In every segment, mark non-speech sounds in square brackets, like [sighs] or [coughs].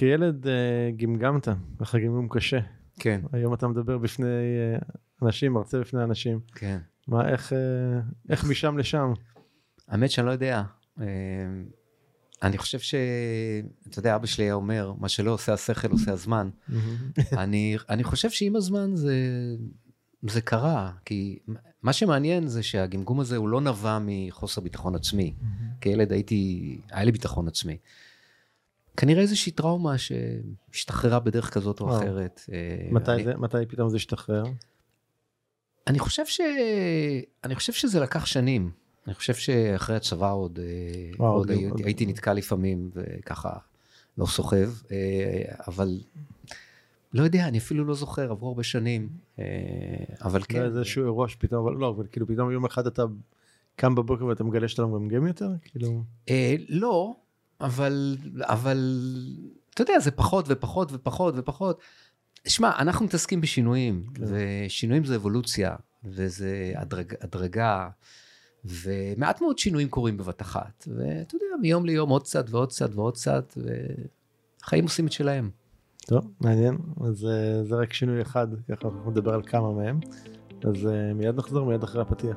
כילד אה, גמגמת, לך גמגום קשה. כן, היום אתה מדבר בפני אה, אנשים, מרצה בפני אנשים. כן. מה, איך, אה, איך משם לשם? האמת שאני לא יודע. אני חושב ש... אתה יודע, אבא שלי היה אומר, מה שלא עושה השכל עושה הזמן. אני, אני חושב שעם הזמן זה, זה קרה, כי מה שמעניין זה שהגמגום הזה הוא לא נבע מחוסר ביטחון עצמי. כילד הייתי, היה לי ביטחון עצמי. כנראה איזושהי טראומה שהשתחררה בדרך כזאת או. אחרת. אה, מתי, אני, זה, מתי פתאום זה השתחרר? אני חושב ש... אני חושב שזה לקח שנים. אני חושב שאחרי הצבא עוד, אה, וואו, עוד עוד- הייתי, עוד- הייתי נתקע לפעמים וככה לא סוחב, אה, אבל לא יודע, אני אפילו לא זוכר, עברו הרבה שנים, אבל כן. כן. זה איזשהו אירוע שפתאום, אבל לא, אבל כאילו פתאום יום אחד אתה קם בבוקר ואתה מגלה שאתה לא מגמגם יותר? כאילו... לא, אבל, אבל, אתה יודע, זה פחות ופחות ופחות ופחות. שמע, אנחנו מתעסקים בשינויים, כן. ושינויים זה אבולוציה, וזה הדרג, הדרגה, ומעט מאוד שינויים קורים בבת אחת. ואתה יודע, מיום ליום עוד קצת ועוד קצת ועוד קצת, וחיים עושים את שלהם. טוב, מעניין. אז אה, זה רק שינוי אחד, ככה אנחנו נדבר על כמה מהם. אז אה, מיד נחזור, מיד אחרי הפתיח.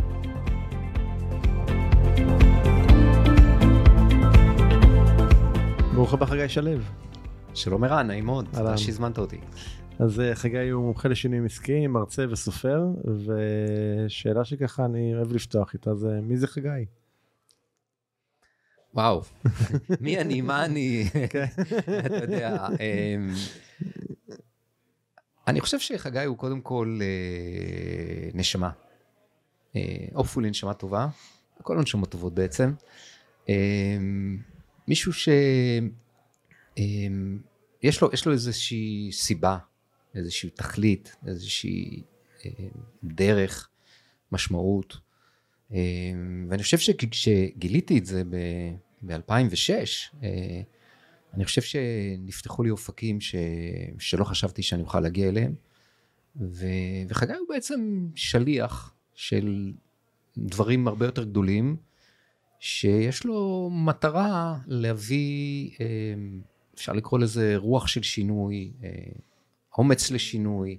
ברוך הבא חגי שלו. שלום ערן, נעים מאוד. תודה שהזמנת אותי. אז אה, חגי הוא מומחה לשינויים עסקיים, מרצה וסופר, ושאלה שככה אני אוהב לפתוח איתה זה מי זה חגי? וואו, [laughs] מי אני, מה אני, כן. [laughs] אתה יודע. אמ, אני חושב שחגי הוא קודם כל אה, נשמה. אופול נשמה טובה, כל הנשמות טובות בעצם. אמ, מישהו ש... אמ, לו, לו איזושהי סיבה, איזושהי תכלית, איזושהי אה, דרך, משמעות. אה, ואני חושב שכשגיליתי את זה ב-2006, אני חושב שנפתחו לי אופקים ש... שלא חשבתי שאני אוכל להגיע אליהם. ו... וחגי הוא בעצם שליח של דברים הרבה יותר גדולים, שיש לו מטרה להביא, אה, אפשר לקרוא לזה רוח של שינוי, אה, אומץ לשינוי,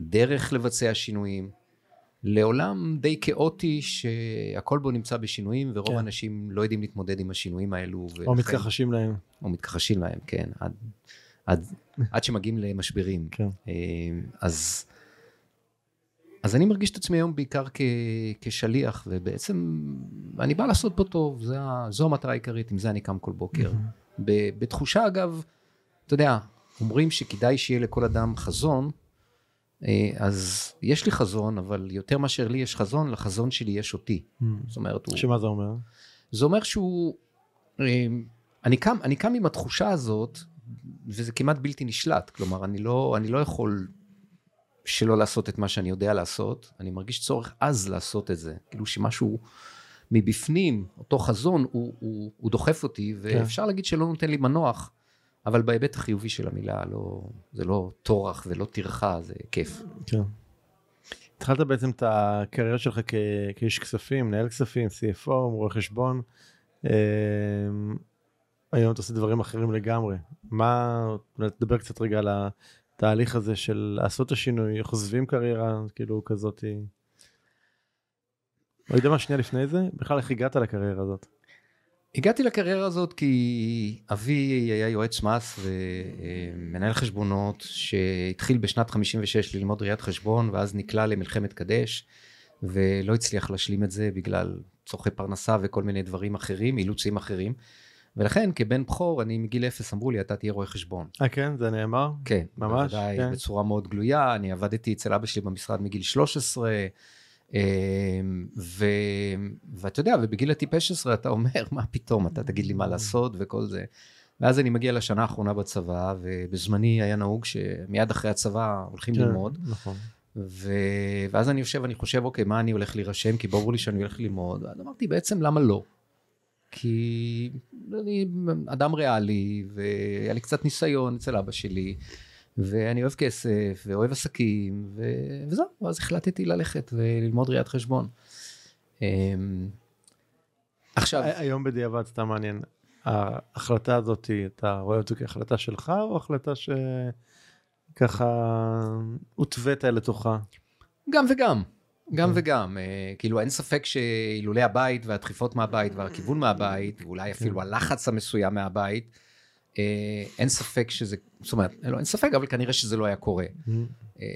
דרך לבצע שינויים, לעולם די כאוטי שהכל בו נמצא בשינויים, ורוב כן. האנשים לא יודעים להתמודד עם השינויים האלו. או ולכן- מתכחשים להם. או מתכחשים להם, כן, עד, עד, עד שמגיעים למשברים. כן. אה, אז, אז אני מרגיש את עצמי היום בעיקר כ, כשליח, ובעצם אני בא לעשות פה טוב, זה, זו המטרה העיקרית, עם זה אני קם כל בוקר. ב, בתחושה אגב, אתה יודע, אומרים שכדאי שיהיה לכל אדם חזון, אה, אז יש לי חזון, אבל יותר מאשר לי יש חזון, לחזון שלי יש אותי. זאת אומרת, הוא... שמה זה אומר? זה אומר שהוא... אה, אני קם, אני קם עם התחושה הזאת, וזה כמעט בלתי נשלט. כלומר, אני לא, אני לא יכול שלא לעשות את מה שאני יודע לעשות, אני מרגיש צורך עז לעשות את זה. כאילו שמשהו מבפנים, אותו חזון, הוא, הוא, הוא דוחף אותי, ואפשר להגיד שלא נותן לי מנוח, אבל בהיבט החיובי של המילה, לא, זה לא טורח ולא טרחה, זה כיף. כן. התחלת בעצם את הקריירה שלך כ- כאיש כספים, מנהל כספים, CFO, רואה חשבון. אמ, היום אתה עושה דברים אחרים לגמרי. מה, תדבר קצת רגע על התהליך הזה של לעשות את השינוי, איך עוזבים קריירה כאילו כזאת. לא יודע מה שנייה לפני זה, בכלל איך הגעת לקריירה הזאת. הגעתי לקריירה הזאת כי אבי היה יועץ מס ומנהל חשבונות שהתחיל בשנת 56 ללמוד ראיית חשבון ואז נקלע למלחמת קדש ולא הצליח להשלים את זה בגלל צורכי פרנסה וכל מיני דברים אחרים, אילוצים אחרים. ולכן כבן בכור אני מגיל אפס אמרו לי אתה תהיה רואה חשבון. אה כן זה נאמר? כן. ממש? בוודאי, כן. בצורה מאוד גלויה, אני עבדתי אצל אבא שלי במשרד מגיל 13. אמ, ו... ואתה יודע, ובגיל הטיפש עשרה אתה אומר, מה פתאום, אתה תגיד לי מה לעשות וכל זה. ואז אני מגיע לשנה האחרונה בצבא, ובזמני היה נהוג שמיד אחרי הצבא הולכים כן, ללמוד. נכון. ו... ואז אני יושב, אני חושב, אוקיי, מה אני הולך להירשם? כי ברור לי שאני הולך ללמוד. ואז אמרתי, בעצם למה לא? כי אני אדם ריאלי, והיה לי קצת ניסיון אצל אבא שלי, ואני אוהב כסף, ואוהב עסקים, ו... וזהו, ואז החלטתי ללכת וללמוד ראיית חשבון. אמ, עכשיו, היום בדיעבד סתם מעניין, ההחלטה הזאת, אתה רואה אותה כהחלטה שלך או החלטה שככה הותווית לתוכה? גם וגם. גם כן. וגם, אה, כאילו אין ספק שאילולי הבית והדחיפות מהבית והכיוון מהבית, ואולי אפילו הלחץ המסוים מהבית, אה, אין ספק שזה, זאת אומרת, לא אין ספק, אבל כנראה שזה לא היה קורה. אה,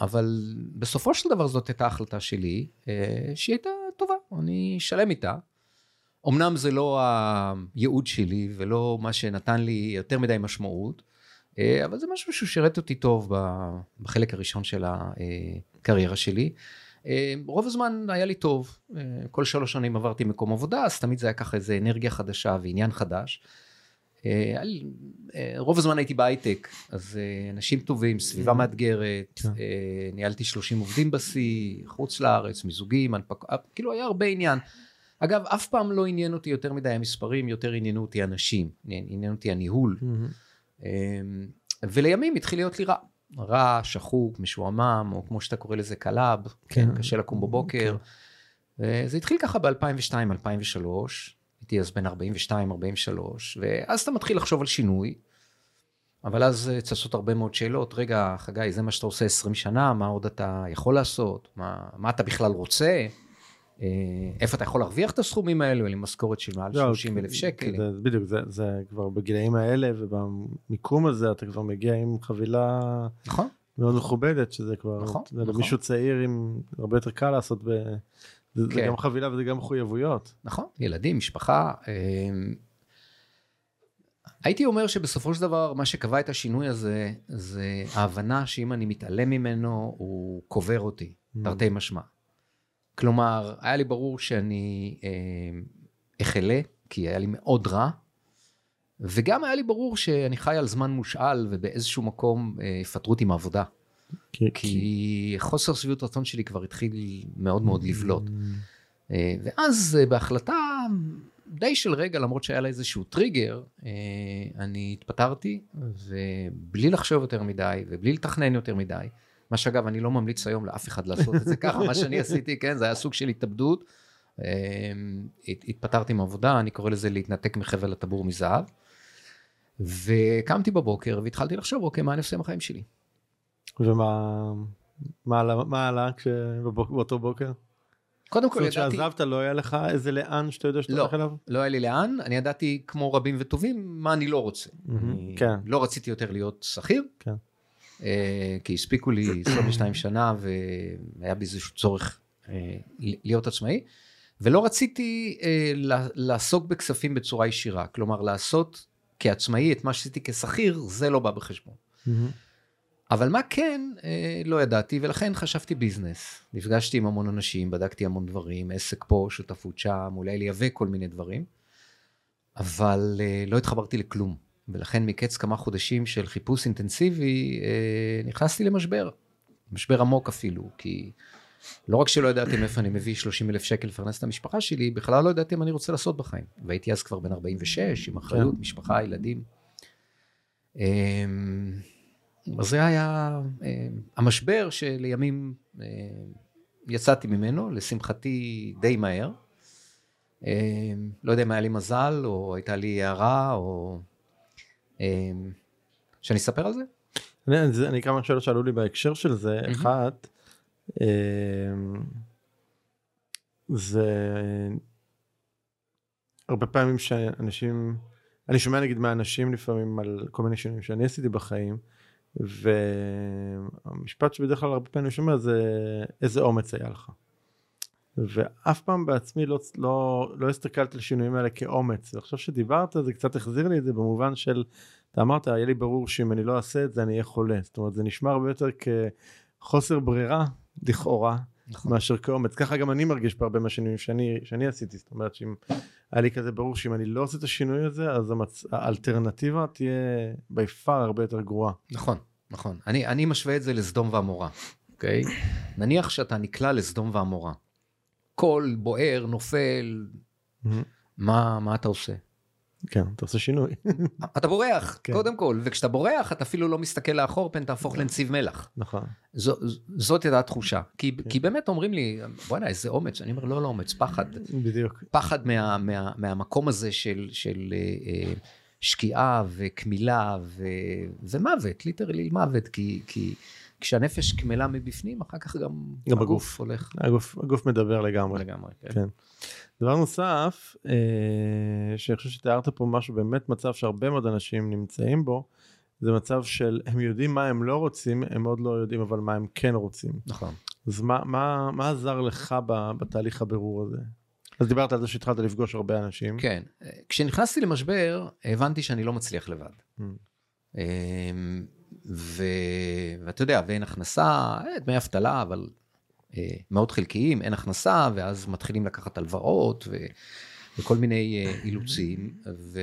אבל בסופו של דבר זאת הייתה החלטה שלי, שהיא הייתה טובה, אני שלם איתה. אמנם זה לא הייעוד שלי ולא מה שנתן לי יותר מדי משמעות, אבל זה משהו ששירת אותי טוב בחלק הראשון של הקריירה שלי. אה, רוב הזמן היה לי טוב, אה, כל שלוש שנים עברתי מקום עבודה, אז תמיד זה היה ככה איזה אנרגיה חדשה ועניין חדש. אה, רוב הזמן הייתי בהייטק, אז אה, אנשים טובים, סביבה מאתגרת, כן. אה, ניהלתי 30 עובדים בשיא, חוץ לארץ, מיזוגים, הנפק... כאילו היה הרבה עניין. אגב, אף פעם לא עניין אותי יותר מדי המספרים, יותר עניינו אותי אנשים, עניין אותי הניהול. אמ, ולימים התחיל להיות לי רע. רע, שחוק, משועמם, או כמו שאתה קורא לזה קלאב, כן, כן. קשה לקום בבוקר. זה התחיל ככה ב-2002-2003, הייתי אז בן 42-43, ואז אתה מתחיל לחשוב על שינוי, אבל אז אה, צצות הרבה מאוד שאלות, רגע, חגי, זה מה שאתה עושה 20 שנה, מה עוד אתה יכול לעשות? מה, מה אתה בכלל רוצה? אה, איפה אתה יכול להרוויח את הסכומים האלו? אין לי משכורת של מעל לא, 30 אלף כי- שקל. זה- בדיוק, זה- זה כבר בגילאים האלה ובמיקום הזה אתה כבר מגיע עם חבילה נכון, מאוד מכובדת שזה כבר, נכון, יודע, נכון. למישהו צעיר עם הרבה יותר קל לעשות, ב... זה זה כן. גם חבילה וזה גם מחויבויות. נכון, ילדים, משפחה. אמ, הייתי אומר שבסופו של דבר מה שקבע את השינוי הזה זה ההבנה שאם אני מתעלם ממנו הוא קובר אותי, תרתי משמע. כלומר, היה לי ברור שאני אמ, אחלה, כי היה לי מאוד רע, וגם היה לי ברור שאני חי על זמן מושאל ובאיזשהו מקום אה, יפטרו אותי מהעבודה. כי, כי חוסר שביעות רצון שלי כבר התחיל מאוד מאוד לבלוט. אה, ואז אה, בהחלטה די של רגע, למרות שהיה לה איזשהו טריגר, אה, אני התפטרתי, ובלי לחשוב יותר מדי, ובלי לתכנן יותר מדי, מה שאגב, אני לא ממליץ היום לאף אחד לעשות את זה ככה, מה שאני [laughs] עשיתי, כן, זה היה סוג של התאבדות. הת- התפטרתי מעבודה, אני קורא לזה להתנתק מחבל הטבור מזהב. וקמתי בבוקר והתחלתי לחשוב, אוקיי, מה אני עושה עם החיים שלי? ומה מה עלה, מה עלה באותו בוקר? קודם זאת כל אומרת ידעתי... שעזבת לא היה לך איזה לאן שאתה יודע שאתה לא. הולך אליו? לא היה לי לאן, אני ידעתי כמו רבים וטובים מה אני לא רוצה. מהמם, אני כן. לא רציתי יותר להיות שכיר, כן. אה, כי הספיקו לי 22 שנה והיה בי איזשהו צורך אה, להיות עצמאי, ולא רציתי אה, לעסוק בכספים בצורה ישירה, כלומר לעשות כעצמאי את מה שעשיתי כשכיר, זה לא בא בחשבון. מהמם. אבל מה כן, אה, לא ידעתי, ולכן חשבתי ביזנס. נפגשתי עם המון אנשים, בדקתי המון דברים, עסק פה, שותפות שם, אולי לייבא כל מיני דברים, אבל אה, לא התחברתי לכלום. ולכן מקץ כמה חודשים של חיפוש אינטנסיבי, אה, נכנסתי למשבר. משבר עמוק אפילו, כי לא רק שלא ידעתי מאיפה אני מביא 30 אלף שקל לפרנס את המשפחה שלי, בכלל לא ידעתי מה אני רוצה לעשות בחיים. והייתי אז כבר בן 46, עם אחריות, משפחה, ילדים. אמ, אז זה היה אה, המשבר שלימים אה, יצאתי ממנו, לשמחתי די מהר. אה, לא יודע אם היה לי מזל, או הייתה לי הערה, או... אה, שאני אספר על זה? אני, אני כמה שאלות שעלו לי בהקשר של זה, מהמם. אחת, אמ, זה הרבה פעמים שאנשים, אני שומע נגיד מהאנשים לפעמים על כל מיני שינויים שאני עשיתי בחיים, והמשפט שבדרך כלל הרבה פעמים אני שומע זה איזה אומץ היה לך. ואף פעם בעצמי לא, לא, לא הסתכלתי על השינויים האלה כאומץ. ועכשיו שדיברת זה קצת החזיר לי את זה במובן של, אתה אמרת, היה לי ברור שאם אני לא אעשה את זה אני אהיה חולה. זאת אומרת, זה נשמע הרבה יותר כחוסר ברירה, לכאורה, נכון. מאשר כאומץ. ככה גם אני מרגיש בהרבה מהשינויים שאני, שאני עשיתי. זאת אומרת, שאם היה לי כזה ברור שאם אני לא עושה את השינוי הזה, אז המצ... האלטרנטיבה תהיה בי פאר הרבה יותר גרועה. נכון, נכון. אני, אני משווה את זה לסדום ועמורה, אוקיי? נניח שאתה נקלע לסדום ועמורה. הכל בוער, נופל, מה, מה אתה עושה? כן, אתה עושה שינוי. [laughs] אתה בורח, כן. קודם כל, וכשאתה בורח אתה אפילו לא מסתכל לאחור פן תהפוך נכון. לנציב מלח. נכון. זו, זאת הייתה התחושה. כי, כן. כי באמת אומרים לי, בוא'נה, איזה אומץ. אני אומר, לא, לא אומץ, פחד. בדיוק. פחד מה, מה, מהמקום הזה של, של אה, שקיעה וקמילה ו, ומוות, ליטרלי מוות, כי... כי כשהנפש קמלה מבפנים, אחר כך גם, גם הגוף, הגוף הולך. הגוף, הגוף מדבר לגמרי. לגמרי, כן. כן. דבר נוסף, אה, שאני חושב שתיארת פה משהו, באמת מצב שהרבה מאוד אנשים נמצאים בו, זה מצב של הם יודעים מה הם לא רוצים, הם עוד לא יודעים אבל מה הם כן רוצים. נכון. אז מה, מה, מה עזר לך בתהליך הבירור הזה? אז דיברת על זה שהתחלת לפגוש הרבה אנשים. כן, כשנכנסתי למשבר הבנתי שאני לא מצליח לבד. Mm. ו... ואתה יודע, ואין הכנסה, אה, דמי אבטלה, אבל אה, מאוד חלקיים, אין הכנסה, ואז מתחילים לקחת הלוואות ו... וכל מיני אה, אילוצים, ו...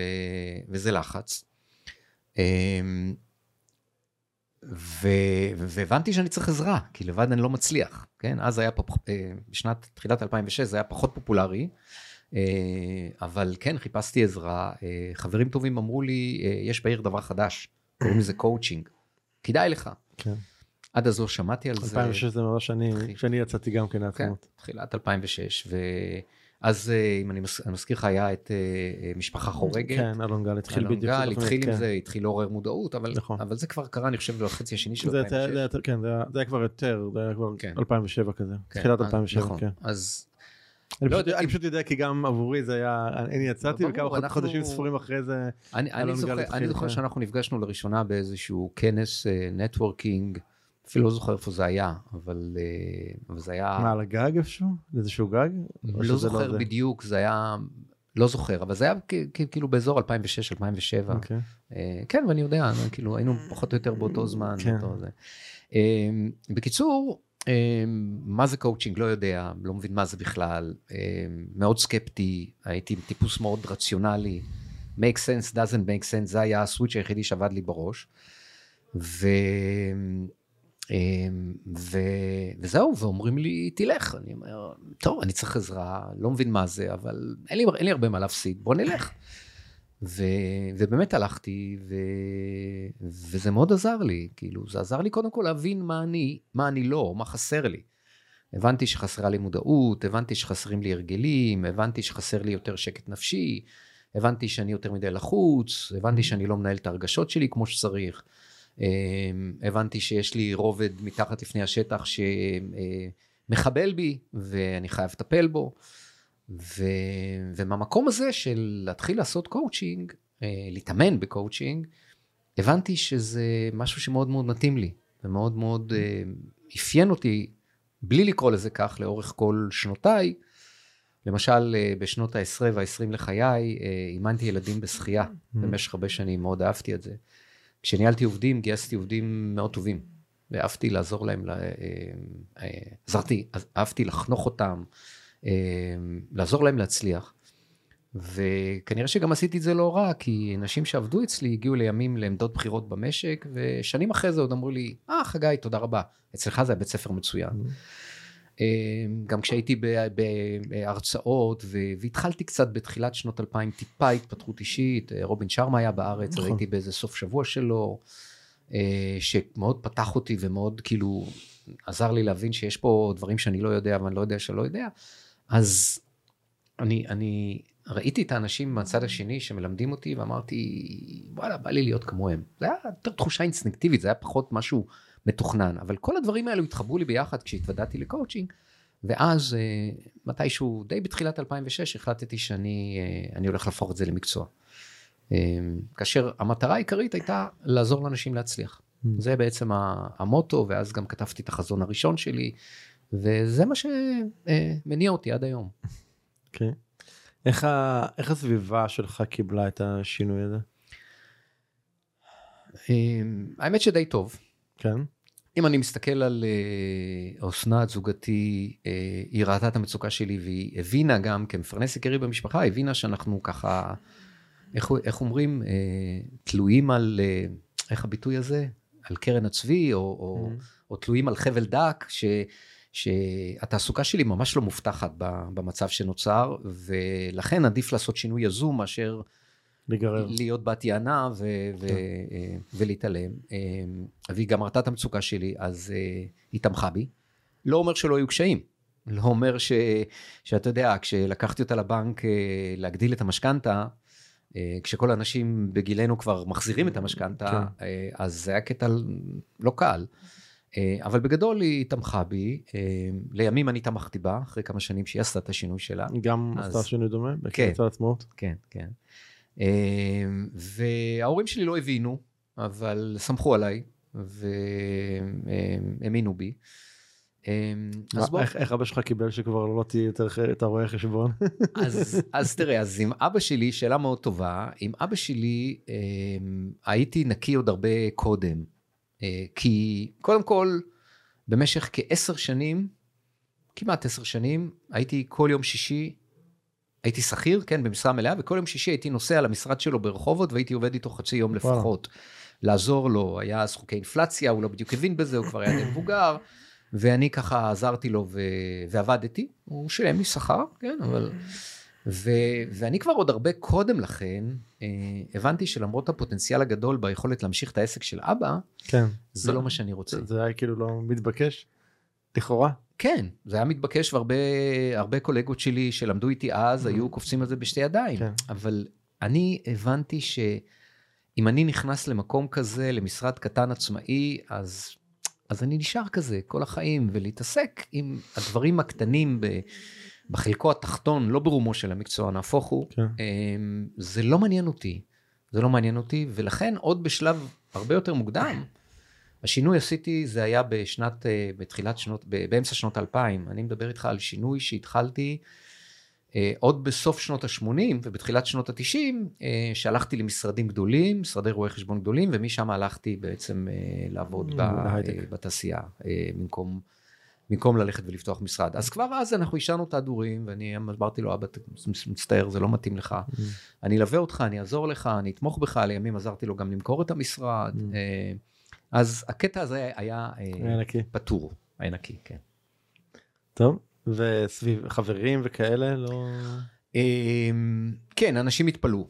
וזה לחץ. אה, ו... והבנתי שאני צריך עזרה, כי לבד אני לא מצליח, כן? אז היה פה, אה, בשנת תחילת 2006 זה היה פחות פופולרי, אה, אבל כן, חיפשתי עזרה. אה, חברים טובים אמרו לי, יש בעיר דבר חדש, קוראים לזה קואוצ'ינג. כדאי לך. כן. עד אז לא שמעתי על 2006 זה. 2006 זה ממש שנים, כשאני יצאתי גם כן לעצמות. כן, תחילת 2006, ואז אה, אם אני מזכיר לך היה את אה, משפחה חורגת. כן, אלון גל התחיל בדיוק. אלון גל התחיל עם כן. זה, התחיל לעורר מודעות, אבל, נכון. אבל זה כבר קרה אני חושב בחצי השני של 2006. כן, זה היה כבר יותר, זה היה כבר 2007 כן. כזה, כן, תחילת 2007, נכון. כן. אז אני, לא פשוט, אני פשוט יודע כי גם עבורי זה היה, אני יצאתי וכמה אנחנו... חודשים ספורים אחרי זה. אני, אני זוכר, אני זוכר שאנחנו נפגשנו לראשונה באיזשהו כנס networking, אה, אפילו לא זוכר איפה זה היה, אבל, אה, אבל זה היה... מה, על הגג איפשהו? איזשהו גג? לא, לא זוכר לא בדיוק, זה היה, לא זוכר, אבל זה היה כאילו באזור 2006-2007. Okay. אוקיי. אה, כן, ואני יודע, כאילו היינו פחות או יותר באותו זמן. כן. באותו זה. אה, בקיצור, מה זה קואוצ'ינג? לא יודע, לא מבין מה זה בכלל, אמ, מאוד סקפטי, הייתי טיפוס מאוד רציונלי, make sense, doesn't make sense, זה היה הסוויץ' היחידי שעבד לי בראש. ו... אמ, ו... וזהו, ואומרים לי, תלך. אני אומר, טוב, אני צריך עזרה, לא מבין מה זה, אבל אין לי, אין לי הרבה מה להפסיד, בוא נלך. ו, ובאמת הלכתי, ו, וזה מאוד עזר לי, כאילו, זה עזר לי קודם כל להבין מה אני, מה אני לא, מה חסר לי. הבנתי שחסרה לי מודעות, הבנתי שחסרים לי הרגלים, הבנתי שחסר לי יותר שקט נפשי, הבנתי שאני יותר מדי לחוץ, הבנתי שאני לא מנהל את הרגשות שלי כמו שצריך, אמ, הבנתי שיש לי רובד מתחת לפני השטח שמחבל בי ואני חייב לטפל בו. ו... ומהמקום הזה של להתחיל לעשות קואוצ'ינג, אה, להתאמן בקואוצ'ינג, הבנתי שזה משהו שמאוד מאוד מתאים לי, ומאוד מאוד אה, אפיין אותי, בלי לקרוא לזה כך, לאורך כל שנותיי. למשל, אה, בשנות ה-10 וה-20 לחיי, אימנתי ילדים בשחייה mm-hmm. במשך הרבה שנים, מאוד אהבתי את זה. כשניהלתי עובדים, גייסתי עובדים מאוד טובים, ואהבתי לעזור להם, עזרתי, אהבתי לחנוך אותם, לעזור להם להצליח. וכנראה שגם עשיתי את זה לא רע, כי נשים שעבדו אצלי הגיעו לימים לעמדות בחירות במשק, ושנים אחרי זה עוד אמרו לי, אה, חגי, תודה רבה, אצלך זה היה בית ספר מצוין. Mm-hmm. גם כשהייתי בהרצאות, והתחלתי קצת בתחילת שנות 2000, טיפה התפתחות אישית, אה, רובין שרמה היה בארץ, נכון. הייתי באיזה סוף שבוע שלו, שמאוד פתח אותי ומאוד כאילו עזר לי להבין שיש פה דברים שאני לא יודע, ואני לא יודע שלא יודע. אז אני, אני ראיתי את האנשים מהצד השני שמלמדים אותי ואמרתי, וואלה, בא לי להיות כמוהם. זה היה יותר תחושה אינסטינקטיבית, זה היה פחות משהו מתוכנן, אבל כל הדברים האלו התחברו לי ביחד כשהתוודעתי לקואוצ'ינג, ואז מתישהו, די בתחילת 2006, החלטתי שאני הולך להפוך את זה למקצוע. כאשר המטרה העיקרית הייתה לעזור לאנשים להצליח. Mm. זה בעצם המוטו, ואז גם כתבתי את החזון הראשון שלי, וזה מה שמניע אותי עד היום. כן. Okay. איך, ה... איך הסביבה שלך קיבלה את השינוי הזה? אמ, האמת שדי טוב. כן. אם אני מסתכל על אה, אסנת זוגתי, אה, היא ראתה את המצוקה שלי והיא הבינה גם כמפרנס עיקרי במשפחה, הבינה שאנחנו ככה, איך, איך אומרים, אה, תלויים על, איך הביטוי הזה? על קרן הצבי, או, או, mm-hmm. או תלויים על חבל דק, ש... שהתעסוקה שלי ממש לא מובטחת במצב שנוצר, ולכן עדיף לעשות שינוי יזום מאשר לגרר. להיות בת יענה ו- ו- כן. ולהתעלם. והיא גם ראתה את המצוקה שלי, אז אה, היא תמכה בי. לא אומר שלא היו קשיים. לא אומר ש, שאתה יודע, כשלקחתי אותה לבנק אה, להגדיל את המשכנתה, אה, כשכל האנשים בגילנו כבר מחזירים את המשכנתה, כן. אז זה היה קטע לא קל. אה, אבל בגדול היא תמכה בי, אה, לימים אני תמכתי בה, אחרי כמה שנים שהיא עשתה את השינוי שלה. גם אז... עשתה שינוי דומה? כן. בקצת עצמאות? כן, כן. אה, וההורים שלי לא הבינו, אבל סמכו עליי, והאמינו בי. אז בוא... איך, איך אבא שלך קיבל שכבר לא תהיה יותר את הרואה חשבון? [laughs] אז, אז תראה, אז עם אבא שלי, שאלה מאוד טובה, עם אבא שלי הייתי נקי עוד הרבה קודם. אה, כי קודם כל, במשך כעשר שנים, כמעט עשר שנים, הייתי כל יום שישי, הייתי שכיר, כן, במשרה מלאה, וכל יום שישי הייתי נוסע למשרד שלו ברחובות, והייתי עובד איתו חצי יום לפחות. לעזור לו, היה אז חוקי אינפלציה, הוא לא בדיוק הבין בזה, הוא כבר היה די מבוגר, ואני ככה עזרתי לו ו... ועבדתי, הוא שילם לי שכר, כן, אבל... ו, ואני כבר עוד הרבה קודם לכן אה, הבנתי שלמרות הפוטנציאל הגדול ביכולת להמשיך את העסק של אבא, כן. זה לא מה שאני רוצה. זה היה כאילו לא מתבקש, לכאורה. כן, זה היה מתבקש והרבה קולגות שלי שלמדו איתי אז mm-hmm. היו קופצים על זה בשתי ידיים, כן. אבל אני הבנתי שאם אני נכנס למקום כזה, למשרד קטן עצמאי, אז, אז אני נשאר כזה כל החיים, ולהתעסק עם הדברים הקטנים ב... בחלקו התחתון, לא ברומו של המקצוע, נהפוך הוא, כן. אמ, זה לא מעניין אותי. זה לא מעניין אותי, ולכן עוד בשלב הרבה יותר מוקדם, השינוי עשיתי, זה היה בשנת, אה, בתחילת שנות, באמצע שנות 2000. אני מדבר איתך על שינוי שהתחלתי אה, עוד בסוף שנות ה-80 ובתחילת שנות ה-90, אה, שהלכתי למשרדים גדולים, משרדי רואי חשבון גדולים, ומשם הלכתי בעצם לעבוד בתעשייה, במקום... במקום ללכת ולפתוח משרד. אז כבר אז אנחנו השארנו את ההדורים, ואני אמרתי לו, אבא, מצטער, זה לא מתאים לך. Mm. אני אלווה אותך, אני אעזור לך, אני אתמוך בך, לימים עזרתי לו גם למכור את המשרד. Mm. אה, אז הקטע הזה היה, אה, היה. פטור, היה נקי, כן. טוב, וסביב חברים וכאלה, לא... אמ, כן, אנשים התפלאו.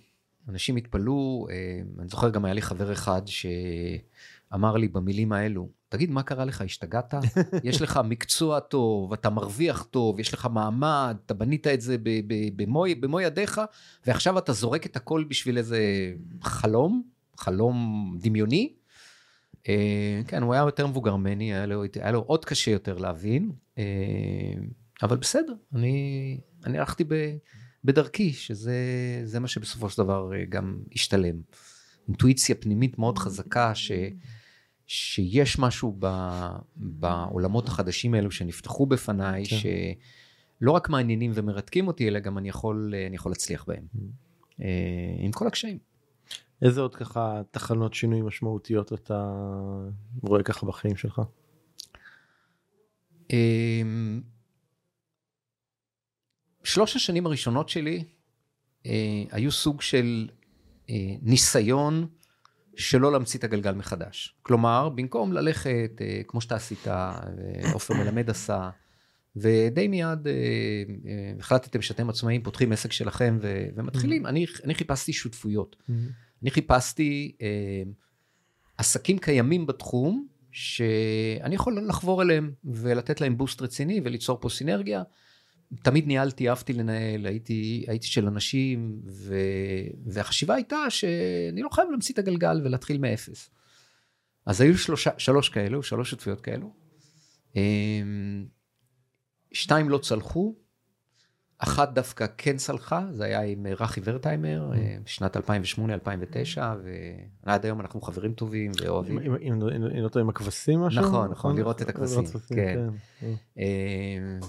אנשים התפלאו, אה, אני זוכר גם היה לי חבר אחד שאמר לי במילים האלו, תגיד, מה קרה לך? השתגעת? [laughs] יש לך מקצוע טוב, אתה מרוויח טוב, יש לך מעמד, אתה בנית את זה במו, במו ידיך, ועכשיו אתה זורק את הכל בשביל איזה חלום, חלום דמיוני. אה, כן, הוא היה יותר מבוגר ממני, היה לו, היה לו עוד קשה יותר להבין, אה, אבל בסדר, אני, אני הלכתי בדרכי, שזה מה שבסופו של דבר אה, גם השתלם. אינטואיציה פנימית מאוד חזקה, ש... שיש משהו ב, בעולמות החדשים האלו שנפתחו בפניי, כן. שלא רק מעניינים ומרתקים אותי, אלא גם אני יכול, אני יכול להצליח בהם, mm. אה, עם כל הקשיים. איזה עוד ככה תחנות שינוי משמעותיות אתה רואה ככה בחיים שלך? אמ, שלוש השנים הראשונות שלי אה, היו סוג של אה, ניסיון שלא להמציא את הגלגל מחדש. כלומר, במקום ללכת, אה, כמו שאתה עשית, עופר מלמד עשה, ודי מיד אה, אה, החלטתם שאתם עצמאים, פותחים עסק שלכם ו- ומתחילים, mm-hmm. אני, אני חיפשתי שותפויות. Mm-hmm. אני חיפשתי אה, עסקים קיימים בתחום, שאני יכול לחבור אליהם ולתת להם בוסט רציני וליצור פה סינרגיה. תמיד ניהלתי, אהבתי לנהל, הייתי, הייתי של אנשים, ו, והחשיבה הייתה שאני לא חייב להמציא את הגלגל ולהתחיל מאפס. אז היו שלושה, שלוש כאלו, שלוש שותפויות כאלו. אמ, שתיים לא צלחו, אחת דווקא כן צלחה, זה היה עם אה, רכי ורטהיימר, אה, שנת 2008-2009, ועד היום אנחנו חברים טובים ואוהבים. אם- לא טועה עם הכבשים משהו? נכון, נכון, לראות את הכבשים, לראות כן. כן. אה,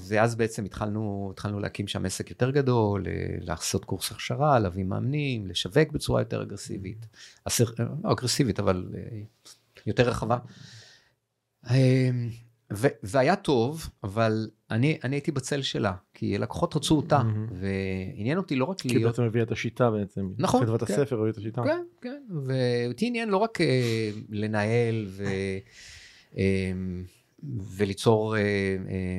ואז בעצם התחלנו, להקים שם עסק יותר גדול, לעשות קורס הכשרה, להביא מאמנים, לשווק בצורה יותר אגרסיבית. אסר, לא אגרסיבית, אבל יותר רחבה. אה, ו- והיה טוב, אבל אני, אני הייתי בצל שלה, כי לקוחות רצו אותה, מהמם. ועניין אותי לא רק כי להיות... בעצם הביא את השיטה בעצם. נכון, כתבת כן. הספר הביא את השיטה. כן, כן, ואותי עניין לא רק אה, לנהל ו, אה, וליצור אה, אה,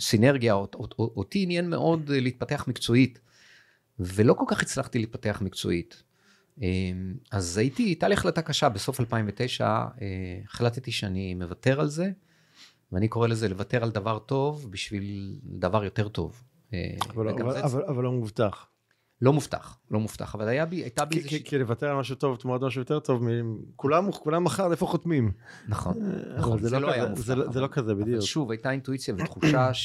סינרגיה, אות- אות- אותי עניין מאוד להתפתח מקצועית, ולא כל כך הצלחתי להתפתח מקצועית. אה, אז הייתי, הייתה לי החלטה קשה, בסוף 2009 אה, החלטתי שאני מוותר על זה, ואני קורא לזה לוותר על דבר טוב בשביל דבר יותר טוב. אה, אבל לא- אבל- זה אבל- אבל לא מובטח. לא מובטח, לא מובטח, אבל היה בי, הייתה בי כי- איזושהי... כי- לוותר על משהו טוב תמורת משהו יותר טוב, כולם כולם מחר איפה חותמים. נכון. אבל זה לא היה כזה, מובטח, זה לא- לא כזה בדיוק. שוב, הייתה אינטואיציה ותחושה [clears throat]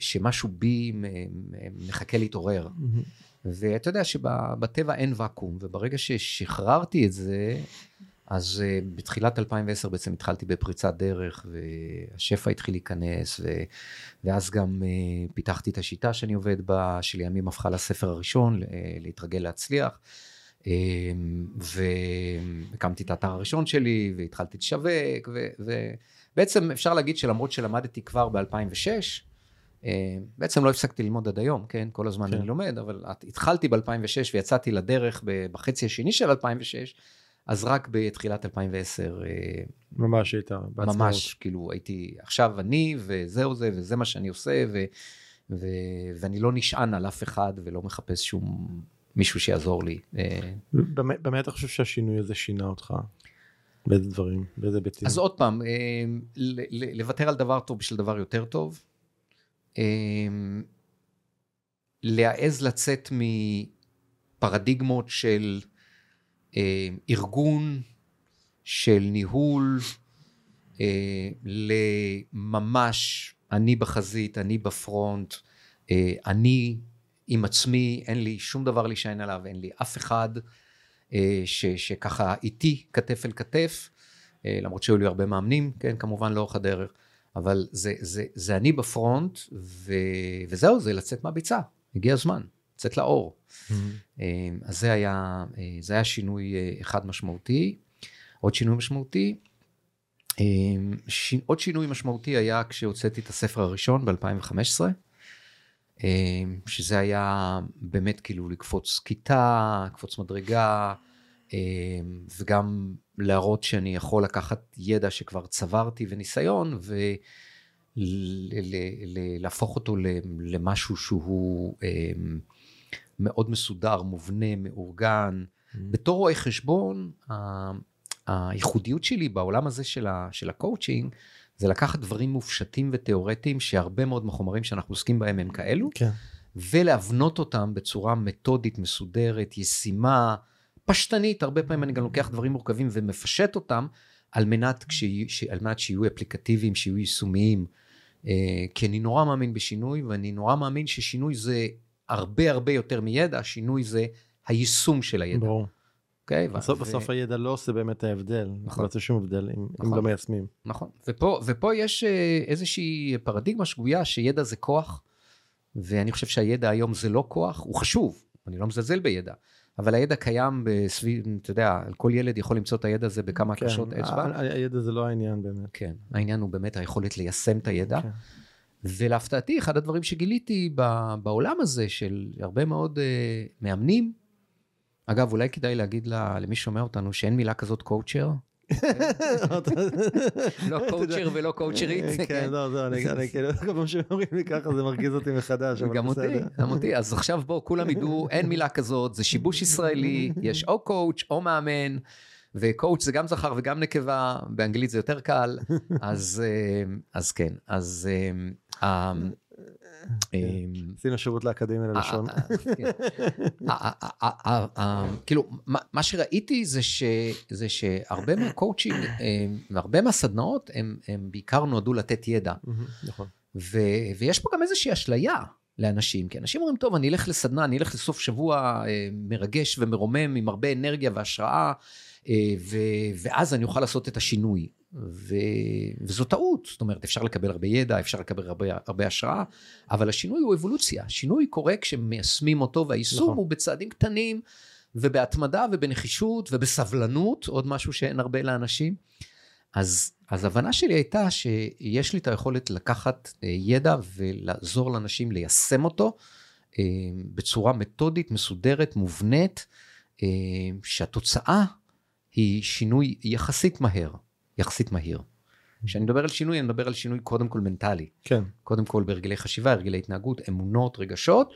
שמשהו בי מחכה להתעורר. [clears throat] ואתה יודע שבטבע אין ואקום, וברגע ששחררתי את זה, אז uh, בתחילת 2010 בעצם התחלתי בפריצת דרך, והשפע התחיל להיכנס, ו, ואז גם uh, פיתחתי את השיטה שאני עובד בה, שלימים הפכה לספר הראשון, uh, להתרגל להצליח. והקמתי את האתר הראשון שלי, והתחלתי לשווק, ו- ובעצם אפשר להגיד שלמרות שלמדתי כבר ב-2006, אה, בעצם לא הפסקתי ללמוד עד היום, כן? כל הזמן כן. אני לומד, אבל התחלתי ב-2006 ויצאתי לדרך בחצי השני של 2006, אז רק בתחילת 2010 אה, ממש הייתה בעצמאות. ממש, כאילו הייתי, עכשיו אני וזהו זה, וזה מה שאני עושה, ו, ו, ואני לא נשען על אף אחד ולא מחפש שום מישהו שיעזור לי. אה, במה במה אתה חושב שהשינוי הזה שינה אותך? באיזה דברים? באיזה היבטים? אז עוד פעם, אה, לוותר על דבר טוב בשביל דבר יותר טוב, להעז לצאת מפרדיגמות של ארגון, של ניהול, אה, לממש אני בחזית, אני בפרונט, אה, אני עם עצמי, אין לי שום דבר להישען עליו, אין לי אף אחד אה, ש, שככה איתי כתף אל כתף, אה, למרות שהיו לי הרבה מאמנים, כן, כמובן לאורך הדרך, אבל זה, זה, זה אני בפרונט, ו, וזהו, זה לצאת מהביצה, הגיע הזמן, לצאת לאור. מהמם. אה, אז זה היה, אה, זה היה שינוי אה, אחד משמעותי. עוד שינוי משמעותי, אה, ש... עוד שינוי משמעותי היה כשהוצאתי את הספר הראשון ב-2015, שזה היה באמת כאילו לקפוץ כיתה, לקפוץ מדרגה, וגם להראות שאני יכול לקחת ידע שכבר צברתי וניסיון, ולהפוך אותו ל- למשהו שהוא מאוד מסודר, מובנה, מאורגן. בתור רואה חשבון, ה- הייחודיות שלי בעולם הזה של, ה, של הקואוצ'ינג, זה לקחת דברים מופשטים ותיאורטיים, שהרבה מאוד מהחומרים שאנחנו עוסקים בהם הם כאלו, כן. ולהבנות אותם בצורה מתודית, מסודרת, ישימה, פשטנית, הרבה פעמים אני גם לוקח דברים מורכבים ומפשט אותם, על מנת, כשיהיו, ש- על מנת שיהיו אפליקטיביים, שיהיו יישומיים. אה, כי אני נורא מאמין בשינוי, ואני נורא מאמין ששינוי זה הרבה הרבה יותר מידע, שינוי זה היישום של הידע. ברור. אוקיי? בסוף ו- בסוף הידע לא עושה באמת ההבדל. נכון. לא עושה שום הבדל אם אם נכון. לא מיישמים. נכון. ופה, ופה יש אה, איזושהי פרדיגמה שגויה שידע זה כוח, ואני חושב שהידע היום זה לא כוח, הוא חשוב, אני לא מזלזל בידע, אבל הידע קיים בסביב, אתה יודע, כל ילד יכול למצוא את הידע הזה בכמה כן, הקשות אצבע. ה- ה- הידע זה לא העניין באמת. כן, העניין הוא באמת היכולת ליישם את הידע. כן. ולהפתעתי, אחד הדברים שגיליתי בעולם הזה של הרבה מאוד uh, מאמנים, אגב, אולי כדאי להגיד לה, למי ששומע אותנו שאין מילה כזאת קואוצ'ר, [laughs] לא קואוצ'ר ולא קואוצ'רית. כן, לא, לא, אני כאילו, כל פעם שאומרים לי ככה זה מרגיז אותי מחדש, גם אותי. גם אותי. אז עכשיו בואו, כולם ידעו, אין מילה כזאת, זה שיבוש ישראלי, יש או קואוצ' או מאמן, וקואוצ' זה גם זכר וגם נקבה, באנגלית זה יותר קל, [laughs] אז, אה, אז כן, אז... אה, אה, אה, עשינו שירות לאקדמיה ללשון. כן. כאילו, מה- שראיתי זה שהרבה מהקואוצ'ינג אה, והרבה מהסדנאות הם בעיקר נועדו לתת ידע. נכון. ויש פה גם איזושהי אשליה לאנשים, כי אנשים אומרים, טוב, אני אלך לסדנה, אני אלך לסוף שבוע מרגש ומרומם עם הרבה אנרגיה והשראה, אה, ו, ואז אני אוכל לעשות את השינוי. ו, וזו טעות, זאת אומרת, אפשר לקבל הרבה ידע, אפשר לקבל הרבה, הרבה השראה, אבל השינוי הוא אבולוציה. השינוי קורה כשמיישמים אותו, והיישום נכון. הוא בצעדים קטנים, ובהתמדה ובנחישות ובסבלנות, עוד משהו שאין הרבה לאנשים. אז, אז הבנה שלי הייתה שיש לי את היכולת לקחת אה, ידע ולעזור לאנשים ליישם אותו אה, בצורה מתודית, מסודרת, מובנית, אה, שהתוצאה היא שינוי יחסית מהר, יחסית מהיר. כשאני מדבר על שינוי, אני מדבר על שינוי קודם כל מנטלי. כן. קודם כל בהרגלי חשיבה, הרגלי התנהגות, אמונות, רגשות,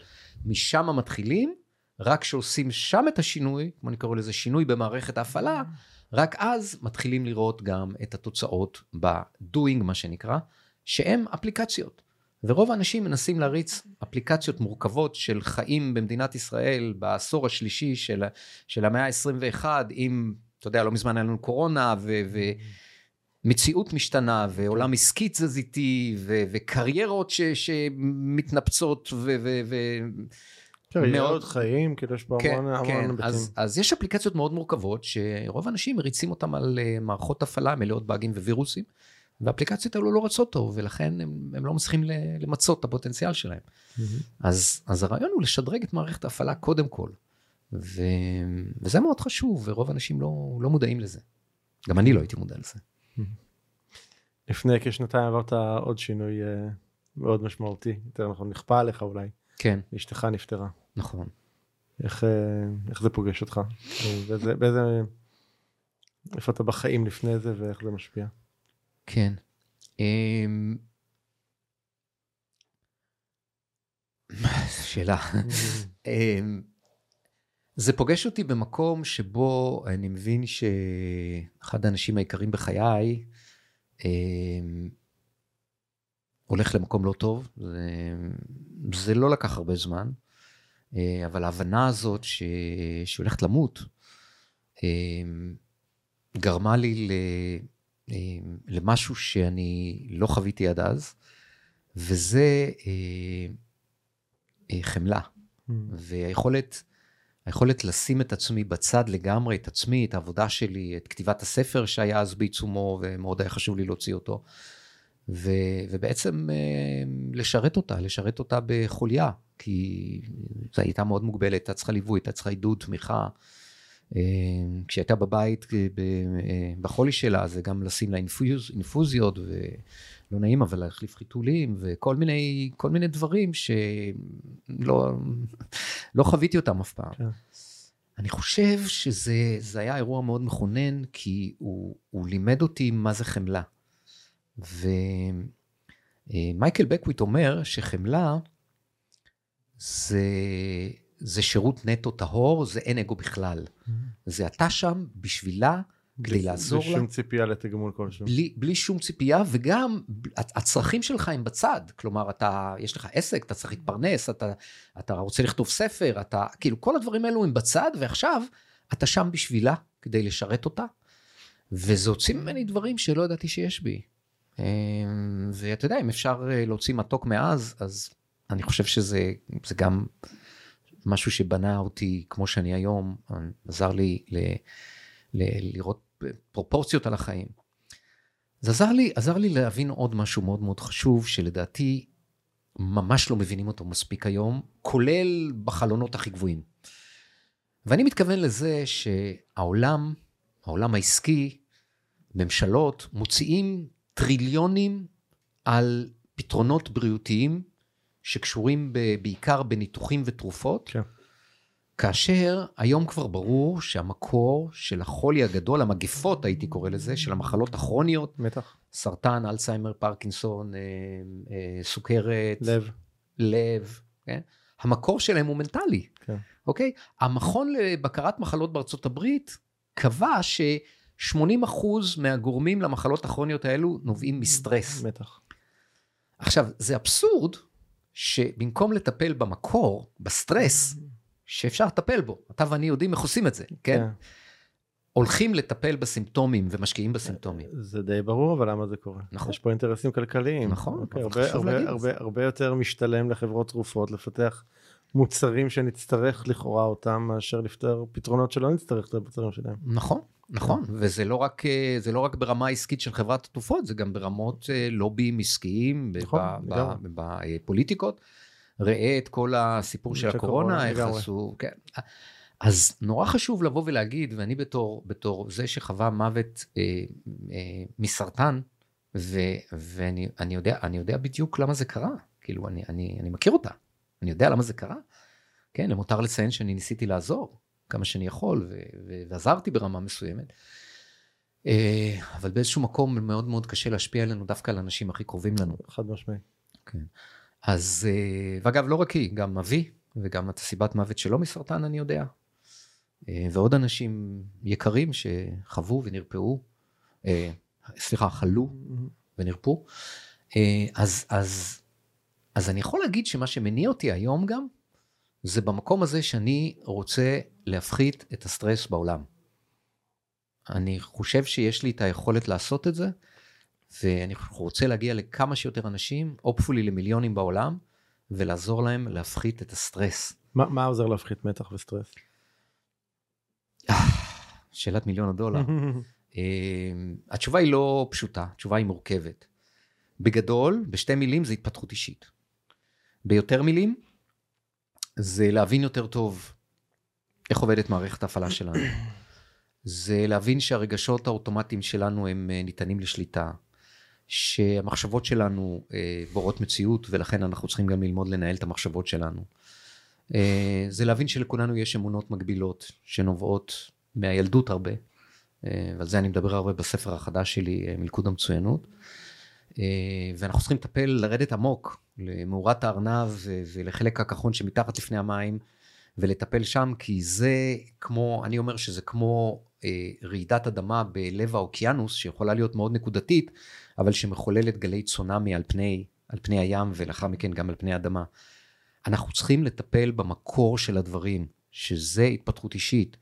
משם מתחילים, רק כשעושים שם את השינוי, כמו אני קורא לזה שינוי במערכת ההפעלה, רק אז מתחילים לראות גם את התוצאות ב-doing, מה שנקרא, שהם אפליקציות. ורוב האנשים מנסים להריץ אפליקציות מורכבות של חיים במדינת ישראל בעשור השלישי של, של המאה ה-21, עם, אתה יודע, לא מזמן היה לנו קורונה, ו... ו מציאות משתנה, ועולם עסקי תזזיתי, ו- וקריירות ש- שמתנפצות, ו- ו- ו- קריירות, חיים, כאילו יש פה כן, המון המון כן. היבטים. אז, אז יש אפליקציות מאוד מורכבות, שרוב האנשים מריצים אותן על uh, מערכות הפעלה מלאות באגים ווירוסים, והאפליקציות האלו לא רצות טוב, ולכן הם, הם לא מצליחים למצות את הפוטנציאל שלהם. Mm-hmm. אז, אז הרעיון הוא לשדרג את מערכת ההפעלה קודם כל, ו, וזה מאוד חשוב, ורוב האנשים לא, לא מודעים לזה. גם אני לא הייתי מודע לזה. לפני כשנתיים עברת עוד שינוי אה, מאוד משמעותי, יותר נכון, נכפה עליך אולי. כן, אשתך נפטרה. נכון. איך, אה, איך זה פוגש אותך? באיזה, באיזה, איפה אתה בחיים לפני זה ואיך זה משפיע? כן. אמ, שאלה. [laughs] זה פוגש אותי במקום שבו אני מבין שאחד האנשים העיקריים בחיי אמ, הולך למקום לא טוב. זה, זה לא לקח הרבה זמן, אה, אבל ההבנה הזאת ש... שהיא הולכת למות, אמ, גרמה לי ל... אמ, למשהו שאני לא חוויתי עד אז, וזה אה, אה, חמלה. Mm. והיכולת היכולת לשים את עצמי בצד לגמרי, את עצמי, את העבודה שלי, את כתיבת הספר שהיה אז בעיצומו, ומאוד היה חשוב לי להוציא אותו. ו, ובעצם אה, לשרת אותה, לשרת אותה בחוליה, כי זו הייתה מאוד מוגבלת, הייתה צריכה ליווי, הייתה צריכה עידוד, תמיכה. אה, כשהיא הייתה בבית אה, בחולי שלה, זה גם לשים לה אינפוז, אינפוזיות, ולא נעים, אבל להחליף חיתולים, וכל מיני, כל מיני דברים שלא לא חוויתי אותם אף פעם. כן. אני חושב שזה היה אירוע מאוד מכונן, כי הוא, הוא לימד אותי מה זה חמלה. ומייקל בקוויט אומר שחמלה זה, זה שירות נטו טהור, זה אין אגו בכלל. Mm-hmm. זה אתה שם בשבילה, כדי לעזור בלי לה. שום ציפייה לתגמול כלשהו. בלי, בלי שום ציפייה, וגם הצרכים שלך הם בצד. כלומר, אתה, יש לך עסק, אתה צריך להתפרנס, אתה, אתה רוצה לכתוב ספר, אתה, כאילו, כל הדברים האלו הם בצד, ועכשיו אתה שם בשבילה, כדי לשרת אותה. וזה הוציא ממני דברים שלא ידעתי שיש בי. אמ, ואתה יודע, אם אפשר אה, להוציא מתוק מאז, אז אני חושב שזה זה גם משהו שבנה אותי כמו שאני היום, עזר לי ל, ל, לראות פרופורציות על החיים. זה עזר לי, עזר לי להבין עוד משהו מאוד מאוד חשוב, שלדעתי ממש לא מבינים אותו מספיק היום, כולל בחלונות הכי גבוהים. ואני מתכוון לזה שהעולם, העולם העסקי, ממשלות, מוציאים טריליונים על פתרונות בריאותיים שקשורים ב, בעיקר בניתוחים ותרופות, כן. כאשר היום כבר ברור שהמקור של החולי הגדול, המגפות הייתי קורא לזה, של המחלות הכרוניות, מתח. סרטן, אלצהיימר, פרקינסון, אה, אה, סוכרת, לב. לב, כן? המקור שלהם הוא מנטלי, כן. אוקיי? המכון לבקרת מחלות בארצות הברית קבע ש-80% מהגורמים למחלות הכרוניות האלו נובעים מסטרס. מתח. עכשיו, זה אבסורד שבמקום לטפל במקור, בסטרס, שאפשר לטפל בו, אתה ואני יודעים איך עושים את זה, כן? הולכים לטפל בסימפטומים ומשקיעים בסימפטומים. זה די ברור, אבל למה זה קורה? נכון. יש פה אינטרסים כלכליים. נכון, אוקיי, אבל הרבה, חשוב הרבה, להגיד את הרבה, זה. הרבה יותר משתלם לחברות תרופות לפתח מוצרים שנצטרך לכאורה אותם, מאשר לפתור פתרונות שלא נצטרך את המוצרים שלהם. נכון, נכון, וזה לא רק, אה, זה לא רק ברמה העסקית של חברת התרופות, זה גם ברמות אה, לוביים עסקיים, ב- נכון, ב- לגמרי. ב- בפוליטיקות. ראה את כל הסיפור של הקורונה, איך. עשו, כן. אז נורא חשוב לבוא ולהגיד, ואני בתור, בתור זה שחווה מוות אה, אה, מסרטן, ו, ואני אני יודע, אני יודע בדיוק למה זה קרה, כאילו אני, אני, אני מכיר אותה, אני יודע למה זה קרה. כן, למותר לציין שאני ניסיתי לעזור כמה שאני יכול, ו, ו, ועזרתי ברמה מסוימת. אה, אבל באיזשהו מקום מאוד מאוד קשה להשפיע עלינו דווקא על האנשים הכי קרובים לנו. חד משמעי. כן. אז, אה, ואגב, לא רק היא, גם אבי, וגם את הסיבת מוות שלו מסרטן, אני יודע. אה, ועוד אנשים יקרים שחוו ונרפאו, אה, סליחה, חלו ונרפאו. אז, אז, אז אני יכול להגיד שמה שמניע אותי היום גם, זה במקום הזה שאני רוצה להפחית את הסטרס בעולם. אני חושב שיש לי את היכולת לעשות את זה, ואני רוצה להגיע לכמה שיותר אנשים, hopefully למיליונים בעולם, ולעזור להם להפחית את הסטרס. מה, מה עוזר להפחית מתח וסטרס? [sighs] שאלת מיליון הדולר. [laughs] אה, התשובה היא לא פשוטה, התשובה היא מורכבת. בגדול, בשתי מילים זה התפתחות אישית. ביותר מילים, זה להבין יותר טוב איך עובדת מערכת ההפעלה שלנו. [coughs] זה להבין שהרגשות האוטומטיים שלנו הם אה, ניתנים לשליטה, שהמחשבות שלנו אה, בורות מציאות ולכן אנחנו צריכים גם ללמוד לנהל את המחשבות שלנו. אה, זה להבין שלכולנו יש אמונות מגבילות שנובעות מהילדות הרבה, אה, ועל זה אני מדבר הרבה בספר החדש שלי, מלכוד המצוינות. ואנחנו צריכים לטפל, לרדת עמוק למאורת הארנב ולחלק הכחון שמתחת לפני המים, ולטפל שם, כי זה כמו, אני אומר שזה כמו רעידת אדמה בלב האוקיינוס, שיכולה להיות מאוד נקודתית, אבל שמחוללת גלי צונאמי על פני, על פני הים, ולאחר מכן גם על פני האדמה. אנחנו צריכים לטפל במקור של הדברים, שזה התפתחות אישית,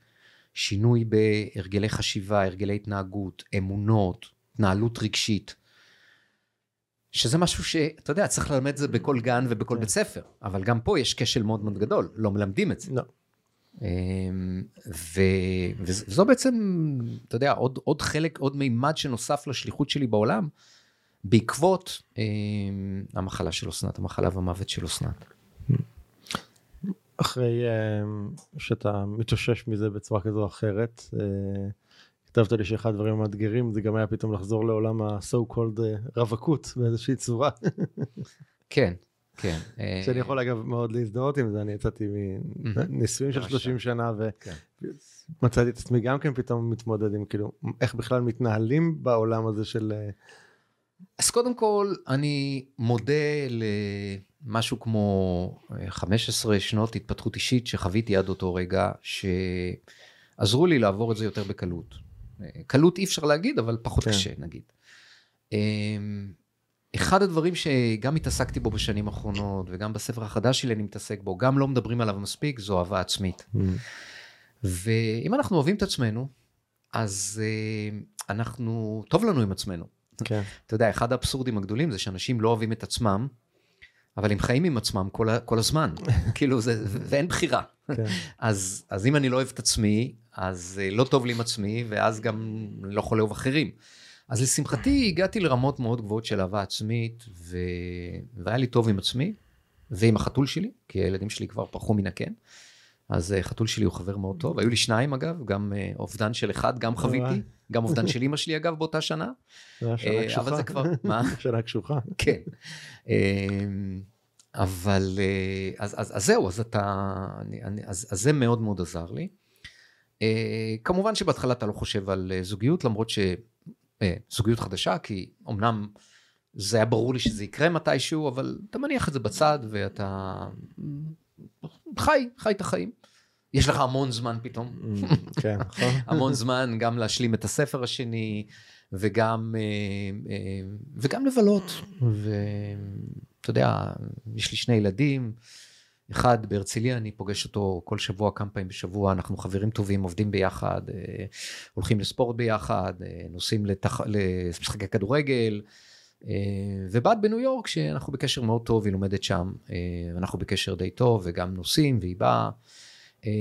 שינוי בהרגלי חשיבה, הרגלי התנהגות, אמונות, התנהלות רגשית. שזה משהו שאתה יודע, צריך ללמד את זה בכל גן ובכל כן. בית ספר, אבל גם פה יש כשל מאוד מאוד גדול, לא מלמדים את זה. לא. אמ, ו, וזו בעצם, אתה יודע, עוד, עוד חלק, עוד מימד שנוסף לשליחות שלי בעולם, בעקבות אמ, המחלה של אסנת, המחלה והמוות של אסנת. אחרי אה, שאתה מתאושש מזה בצורה כזו או אחרת, אה, כתבת לי שאחד הדברים המאתגרים זה גם היה פתאום לחזור לעולם ה-so called אה, רווקות באיזושהי צורה, כן, כן. אה, שאני יכול אגב מאוד להזדהות עם זה, אני יצאתי מנישואים של ממש 30 שנה כן. ומצאתי את עצמי גם כן פתאום מתמודד עם כאילו איך בכלל מתנהלים בעולם הזה של אה, אז קודם כל, אני מודה למשהו כמו אה, 15 שנות התפתחות אישית שחוויתי עד אותו רגע, שעזרו לי לעבור את זה יותר בקלות. אה, קלות אי אפשר להגיד, אבל פחות כן. קשה נגיד. אחד הדברים שגם התעסקתי בו בשנים האחרונות, וגם בספר החדש שלי אני מתעסק בו, גם לא מדברים עליו מספיק, זו אהבה עצמית. ואם אנחנו אוהבים את עצמנו, אז אה, אנחנו, טוב לנו עם עצמנו. כן, אתה יודע, אחד האבסורדים הגדולים זה שאנשים לא אוהבים את עצמם, אבל הם חיים עם עצמם כל, ה- כל הזמן. [laughs] כאילו, זה, ואין בחירה. כן. אז, אז אם אני לא אוהב את עצמי, אז אה, לא טוב לי עם עצמי, ואז גם לא יכול לאהוב אחרים. אז לשמחתי הגעתי לרמות מאוד גבוהות של אהבה עצמית, ו... והיה לי טוב עם עצמי, ועם החתול שלי, כי הילדים שלי כבר פרחו מן הקן. אז אה, חתול שלי הוא חבר מאוד טוב, היו לי שניים אגב, גם אה, אובדן של אחד, גם חוויתי, וואי. גם אובדן [laughs] של אמא שלי אגב באותה שנה. זה היה שנה אה, קשוחה. אבל זה כבר, מה? [laughs] שנה קשוחה. כן. אמ, אבל אה, אז, אז, אז זהו, אז אתה, אני, אז, אז זה מאוד מאוד עזר לי. אה, כמובן שבהתחלה אתה לא חושב על אה, זוגיות, למרות שזוגיות חדשה, כי אמנם זה היה ברור לי שזה יקרה מתישהו, אבל אתה מניח את זה בצד ואתה חי, חי את החיים. יש לך המון זמן פתאום. כן, נכון. [laughs] המון זמן גם להשלים את הספר השני וגם אה, אה, וגם לבלות ואתה יודע יש לי שני ילדים אחד, בהרצליה אני פוגש אותו כל שבוע, כמה פעמים בשבוע, אנחנו חברים טובים, עובדים ביחד, אה, הולכים לספורט ביחד, אה, נוסעים לתח... למשחקי כדורגל. אה, ובת בניו יורק, שאנחנו בקשר מאוד טוב, היא לומדת שם, אנחנו בקשר די טוב, וגם נוסעים, והיא באה. אה,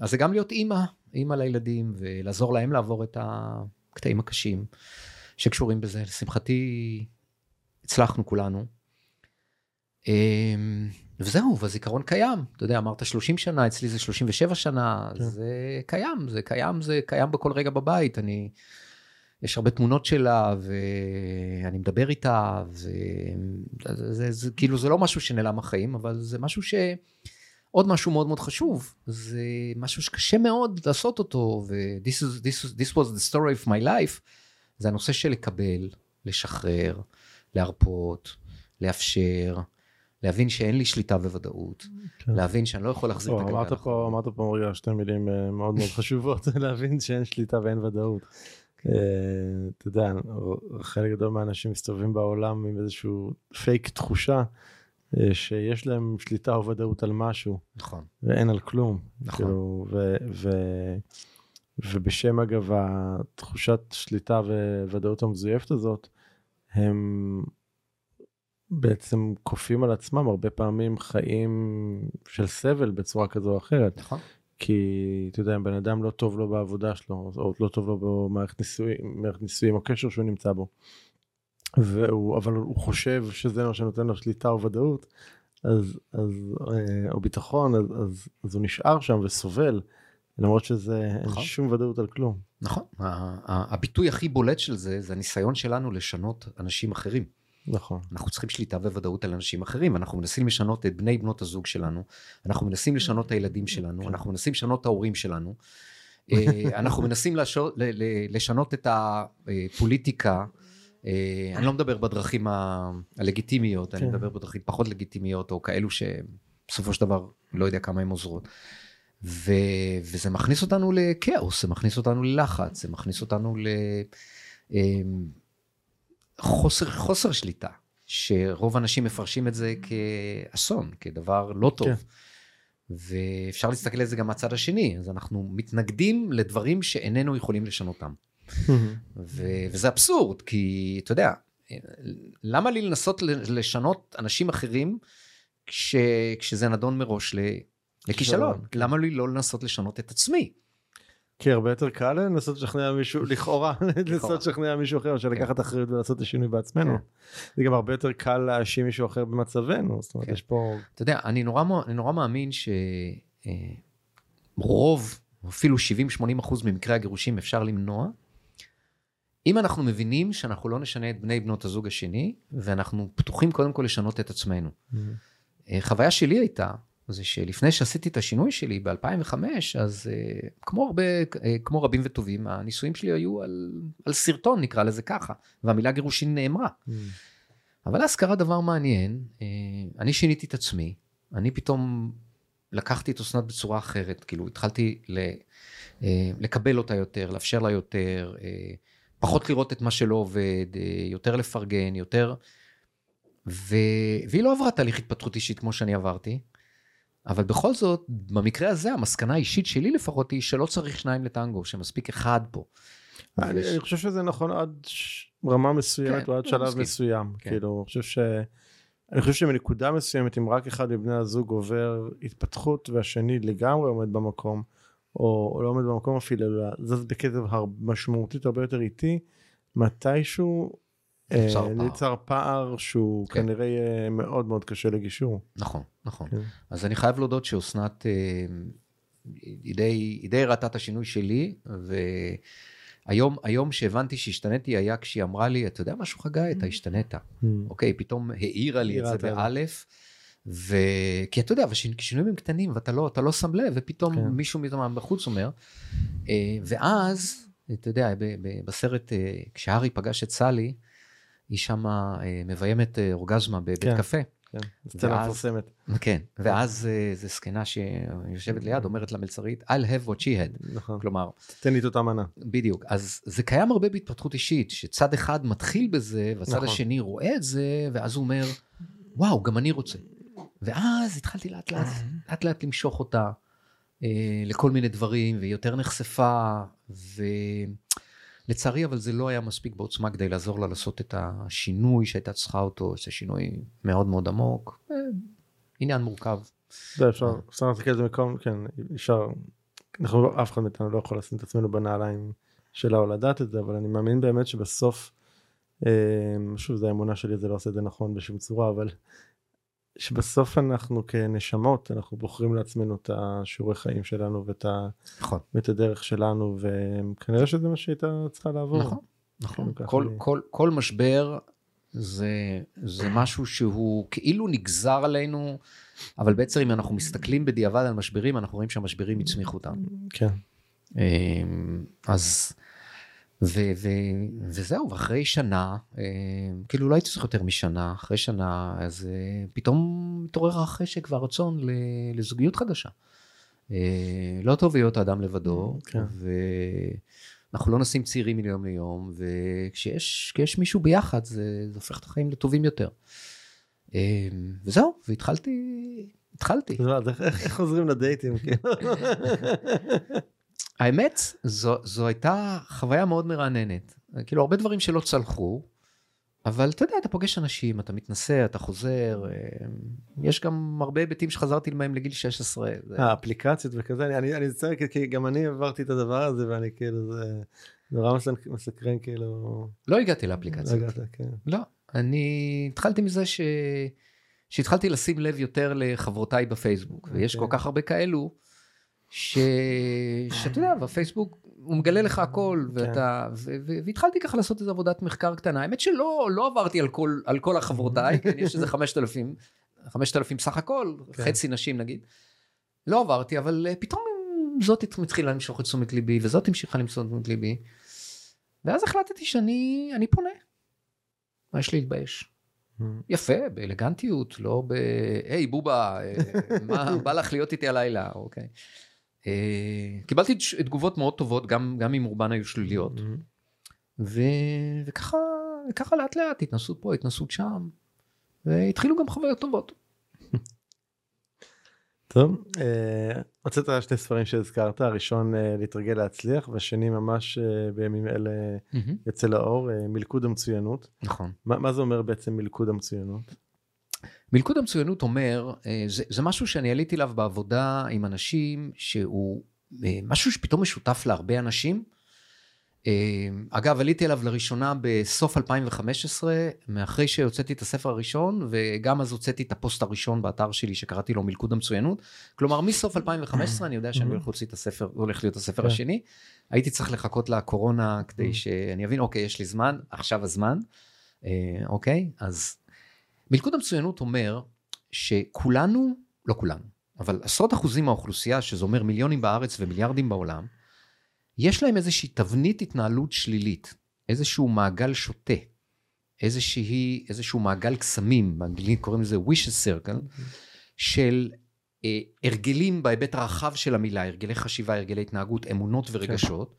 אז זה גם להיות אימא, אימא לילדים, ולעזור להם לעבור את הקטעים הקשים שקשורים בזה. לשמחתי, הצלחנו כולנו. וזהו, והזיכרון קיים. אתה יודע, אמרת 30 שנה, אצלי זה 37 שנה, כן. זה קיים, זה קיים, זה קיים בכל רגע בבית. אני... יש הרבה תמונות שלה, ואני מדבר איתה, וזה זה, זה, כאילו זה לא משהו שנעלם החיים, אבל זה משהו ש... עוד משהו מאוד מאוד חשוב, זה משהו שקשה מאוד לעשות אותו, ו-this is, this, this was the story of my life, זה הנושא של לקבל, לשחרר, להרפות, לאפשר, להבין שאין לי שליטה וודאות, כן. להבין שאני לא יכול להחזיר את הגלגל. אמרת פה, אמרת פה רגע שתי מילים אה, מאוד מאוד חשובות, [laughs] להבין שאין שליטה ואין ודאות. אה, אתה יודע, חלק גדול מהאנשים מסתובבים בעולם עם איזשהו פייק תחושה אה, שיש להם שליטה או ודאות על משהו. נכון. ואין על כלום. נכון. כאילו, ו, ו, ובשם אגב התחושת שליטה וודאות המזויפת הזאת, הם בעצם כופים על עצמם הרבה פעמים חיים של סבל בצורה כזו או אחרת. נכון. כי אתה יודע, אם בן אדם לא טוב לו בעבודה שלו, או לא טוב לו במערכת נישואים, מערכת נישואים או קשר שהוא נמצא בו, והוא, אבל הוא חושב שזה מה שנותן לו שליטה או ודאות, אז, אז, אה, או ביטחון, אז, אז, אז הוא נשאר שם וסובל, למרות שזה נכון. אין שום ודאות על כלום. נכון, הביטוי הכי בולט של זה, זה הניסיון שלנו לשנות אנשים אחרים. נכון. אנחנו צריכים שליטה וודאות על אנשים אחרים, אנחנו מנסים לשנות את בני בנות הזוג שלנו, אנחנו מנסים לשנות את הילדים שלנו, כן. אנחנו מנסים לשנות את ההורים שלנו, [laughs] אה, אנחנו מנסים לשנות, לשנות את הפוליטיקה, אה, אני לא מדבר בדרכים הלגיטימיות, אני כן. מדבר בדרכים פחות לגיטימיות, או כאלו שבסופו של דבר לא יודע כמה הן עוזרות. ו, וזה מכניס אותנו לכאוס, זה מכניס אותנו ללחץ, זה מכניס אותנו ל... חוסר, חוסר שליטה, שרוב האנשים מפרשים את זה כאסון, כדבר לא טוב. כן. ואפשר להסתכל על זה גם מהצד השני, אז אנחנו מתנגדים לדברים שאיננו יכולים לשנותם. [laughs] ו- וזה אבסורד, כי אתה יודע, למה לי לנסות לשנות אנשים אחרים כש- כשזה נדון מראש לכישלון? כן. למה לי לא לנסות לשנות את עצמי? כי הרבה יותר קל לנסות לשכנע מישהו, [laughs] לכאורה, לנסות לשכנע מישהו אחר, כן. לקחת אחריות ולעשות את השינוי בעצמנו. כן. זה גם הרבה יותר קל להאשים מישהו אחר במצבנו, זאת אומרת, כן. יש פה... אתה יודע, אני נורא מאמין שרוב, אפילו 70-80 אחוז ממקרי הגירושים אפשר למנוע, אם אנחנו מבינים שאנחנו לא נשנה את בני בנות הזוג השני, ואנחנו פתוחים קודם כל לשנות את עצמנו. Mm-hmm. אה, חוויה שלי הייתה, זה שלפני שעשיתי את השינוי שלי ב-2005, אז uh, כמו הרבה, uh, כמו רבים וטובים, הנישואים שלי היו על, על סרטון, נקרא לזה ככה, והמילה גירושין נאמרה. Mm. אבל אז קרה דבר מעניין, uh, אני שיניתי את עצמי, אני פתאום לקחתי את אסנת בצורה אחרת, כאילו התחלתי ל, uh, לקבל אותה יותר, לאפשר לה יותר, uh, פחות לראות את מה שלא עובד, uh, יותר לפרגן, יותר... ו... והיא לא עברה תהליך התפתחות אישית כמו שאני עברתי. אבל בכל זאת, במקרה הזה, המסקנה האישית שלי לפחות היא שלא צריך שניים לטנגו, שמספיק אחד פה. אני, אני חושב שזה נכון עד רמה מסוימת כן, או עד שלב מסכים. מסוים. כן. כאילו, אני חושב ש... אני חושב שמנקודה מסוימת, אם רק אחד מבני הזוג עובר התפתחות והשני לגמרי עומד במקום, או, או לא עומד במקום אפילו, אלא זז בקצב משמעותית הרבה יותר איטי, מתישהו נוצר אה, פער שהוא כן. כנראה יהיה מאוד מאוד קשה לגישור. נכון, נכון. כן. אז אני חייב להודות שאסנת, אה, היא די, הראתה את השינוי שלי, והיום היום שהבנתי שהשתניתי היה כשהיא אמרה לי, אתה יודע משהו חגי, אתה השתנית. Mm. אוקיי, פתאום העירה לי את זה באלף. ו... כי אתה יודע, כשינויים הם קטנים ואתה לא, לא שם לב, ופתאום כן. מישהו בחוץ אומר, אה, ואז, אתה יודע, בסרט, כשהארי פגש את סלי, היא שמה אה, מביימת אה, אורגזמה בבית כן, קפה. כן, סצנה מפורסמת. כן, ואז אה, זו זקנה שיושבת ליד, אומרת למלצרית, I'll have what she had. נכון. כלומר... תן לי את אותה מנה. בדיוק. אז זה קיים הרבה בהתפתחות אישית, שצד אחד מתחיל בזה, והצד נכון. השני רואה את זה, ואז הוא אומר, וואו, גם אני רוצה. ואז התחלתי לאט לאט, לאט לאט למשוך אותה אה, לכל מיני דברים, והיא יותר נחשפה, ולצערי אבל זה לא היה מספיק בעוצמה כדי לעזור לה לעשות את השינוי שהייתה צריכה אותו, זה שינוי מאוד מאוד עמוק, אה, עניין מורכב. זה אפשר, אפשר להסתכל על זה מקום, כן, אפשר, אנחנו לא, אף אחד מאיתנו לא יכול לשים את עצמנו בנעליים שלה או לדעת את זה, אבל אני מאמין באמת שבסוף, אה, שוב, זו האמונה שלי, זה לא עושה את זה נכון בשום צורה, אבל שבסוף אנחנו כנשמות, אנחנו בוחרים לעצמנו את השיעורי חיים שלנו ואת, ה, נכון. ואת הדרך שלנו, וכנראה שזה מה שהייתה צריכה לעבור. נכון, נכון. כל, אני- כל, כל משבר זה, זה משהו שהוא כאילו נגזר עלינו, אבל בעצם אם אנחנו מסתכלים בדיעבד על משברים, אנחנו רואים שהמשברים הצמיחו אותנו. כן. אמ, אז, ו, ו, וזהו, ואחרי שנה, אמ, כאילו לא הייתי צריך יותר משנה, אחרי שנה, אז אה, פתאום מתעורר החשק והרצון לזוגיות חדשה. אה, לא טוב להיות האדם לבדו, כן. ואנחנו לא נשים צעירים מיום ליום, וכשיש כשיש מישהו ביחד, זה, זה הופך את החיים לטובים יותר. וזהו, והתחלתי, התחלתי. איך חוזרים לדייטים? כאילו? [laughs] האמת, זו, זו הייתה חוויה מאוד מרעננת. כאילו, הרבה דברים שלא צלחו, אבל אתה יודע, אתה פוגש אנשים, אתה מתנסה, אתה חוזר, אה, יש גם הרבה היבטים שחזרתי מהם לגיל 16. זה- אה, אפליקציות וכזה, אני- אני אני מצטער, כי- גם אני עברתי את הדבר הזה, ואני כאילו, זה נורא מסק- מסקרן, כאילו, לא הגעתי לא לאפליקציה. הגעת, כן. לא, אני התחלתי מזה ש... שהתחלתי לשים לב יותר לחברותיי בפייסבוק, ויש כל אוקיי. כך הרבה כאלו, ש... שאתה יודע, בפייסבוק הוא מגלה לך הכל, כן. ואתה... ו... ו... והתחלתי ככה לעשות איזו עבודת מחקר קטנה. האמת שלא לא עברתי על כל, על כל החברותיי, כן, יש איזה 5,000, 5,000 סך הכל, כן. חצי נשים נגיד. לא עברתי, אבל אה, פתאום זאת התחילה למשוך את תשומת ליבי, וזאת המשיכה למשוך את תשומת ליבי. ואז החלטתי שאני אני פונה. מה יש להתבייש? יפה, באלגנטיות, לא ב... היי בובה, אה, מה בא לך להיות איתי הלילה, אוקיי. אה, קיבלתי תגובות מאוד טובות, גם, גם אם רובן היו שליליות. ו... וככה, לאט לאט, התנסות פה, התנסות שם, והתחילו גם חוויות טובות. [laughs] טוב, אה, הוצאת שני ספרים שהזכרת, הראשון אה, להתרגל להצליח, והשני ממש אה, בימים אלה יוצא לאור, אה, מלכוד המצוינות. נכון. מה מה זה אומר בעצם מלכוד המצוינות? מלכוד המצוינות אומר, אה, זה, זה משהו שאני עליתי אליו בעבודה עם אנשים שהוא אה, משהו שפתאום משותף להרבה אנשים. אה, אגב, עליתי אליו לראשונה בסוף 2015, מאחרי שהוצאתי את הספר הראשון, וגם אז הוצאתי את הפוסט הראשון באתר שלי שקראתי לו מלכוד המצוינות. כלומר, מסוף 2015 אני יודע שאני הולך להוציא את הספר, הולך להיות הספר כן. השני. הייתי צריך לחכות לקורונה. כדי שאני אבין, אוקיי, יש לי זמן, עכשיו הזמן. אוקיי, אז מלכוד המצוינות אומר שכולנו, לא כולנו, אבל עשרות אחוזים מהאוכלוסייה, שזה אומר מיליונים בארץ ומיליארדים בעולם, יש להם איזושהי תבנית התנהלות שלילית, איזשהו מעגל שוטה, איזושהי, איזשהו מעגל קסמים, באנגלית קוראים לזה wishes circle, של אה, הרגלים בהיבט הרחב של המילה, הרגלי חשיבה, הרגלי התנהגות, אמונות ורגשות,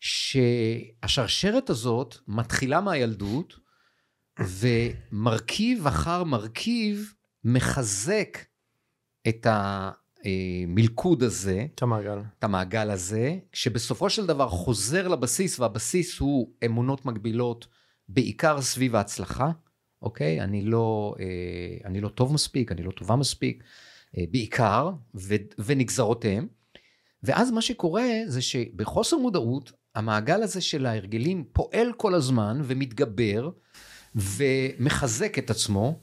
שהשרשרת הזאת מתחילה מהילדות, ומרכיב אחר מרכיב מחזק את המלכוד הזה, את המעגל. את המעגל הזה, שבסופו של דבר חוזר לבסיס, והבסיס הוא אמונות מגבילות, בעיקר סביב ההצלחה, אוקיי? אני לא, אה, אני לא טוב מספיק, אני לא טובה מספיק, אה, בעיקר, ו, ונגזרותיהם. ואז מה שקורה זה שבחוסר מודעות, המעגל הזה של ההרגלים פועל כל הזמן ומתגבר ומחזק את עצמו,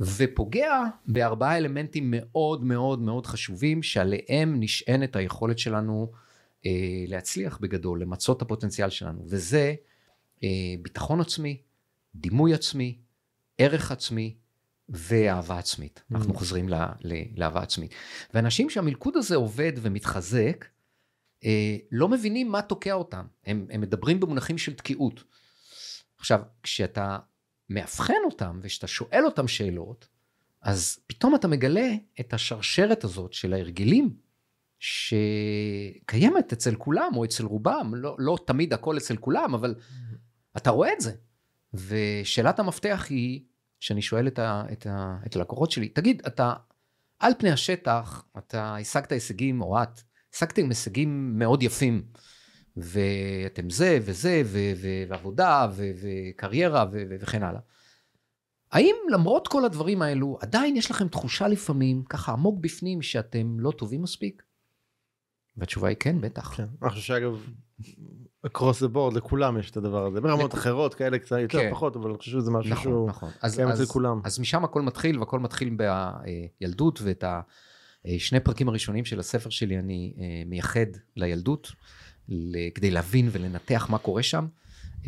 ופוגע בארבעה אלמנטים מאוד מאוד מאוד חשובים, שעליהם נשענת היכולת שלנו אה, להצליח בגדול, למצות את הפוטנציאל שלנו, וזה אה, ביטחון עצמי, דימוי עצמי, ערך עצמי ואהבה עצמית. Mm. אנחנו חוזרים ל- ל- לאהבה עצמית. ואנשים שהמלכוד הזה עובד ומתחזק, אה, לא מבינים מה תוקע אותם. הם, הם מדברים במונחים של תקיעות. עכשיו, כשאתה מאבחן אותם וכשאתה שואל אותם שאלות, אז פתאום אתה מגלה את השרשרת הזאת של ההרגלים שקיימת אצל כולם או אצל רובם, לא, לא תמיד הכל אצל כולם, אבל אתה רואה את זה. ושאלת המפתח היא, שאני שואל את, ה, את, ה, את הלקוחות שלי, תגיד, אתה על פני השטח, אתה השגת הישגים, או את, השגתם הישגים מאוד יפים, ואתם זה וזה, ו, ו, ועבודה, ו, וקריירה, ו, ו, וכן הלאה. האם למרות כל הדברים האלו, עדיין יש לכם תחושה לפעמים, ככה עמוק בפנים, שאתם לא טובים מספיק? והתשובה היא כן, בטח. כן, אני חושב שאגב, across the board לכולם יש את הדבר הזה, ברמות אחרות כאלה קצת יותר כן. פחות, אבל אני חושב שזה משהו נכון, שהוא נכון. אז, קיים אצל כולם. אז משם הכל מתחיל, והכל מתחיל בילדות, ואת השני פרקים הראשונים של הספר שלי אני אה, מייחד לילדות, כדי להבין ולנתח מה קורה שם.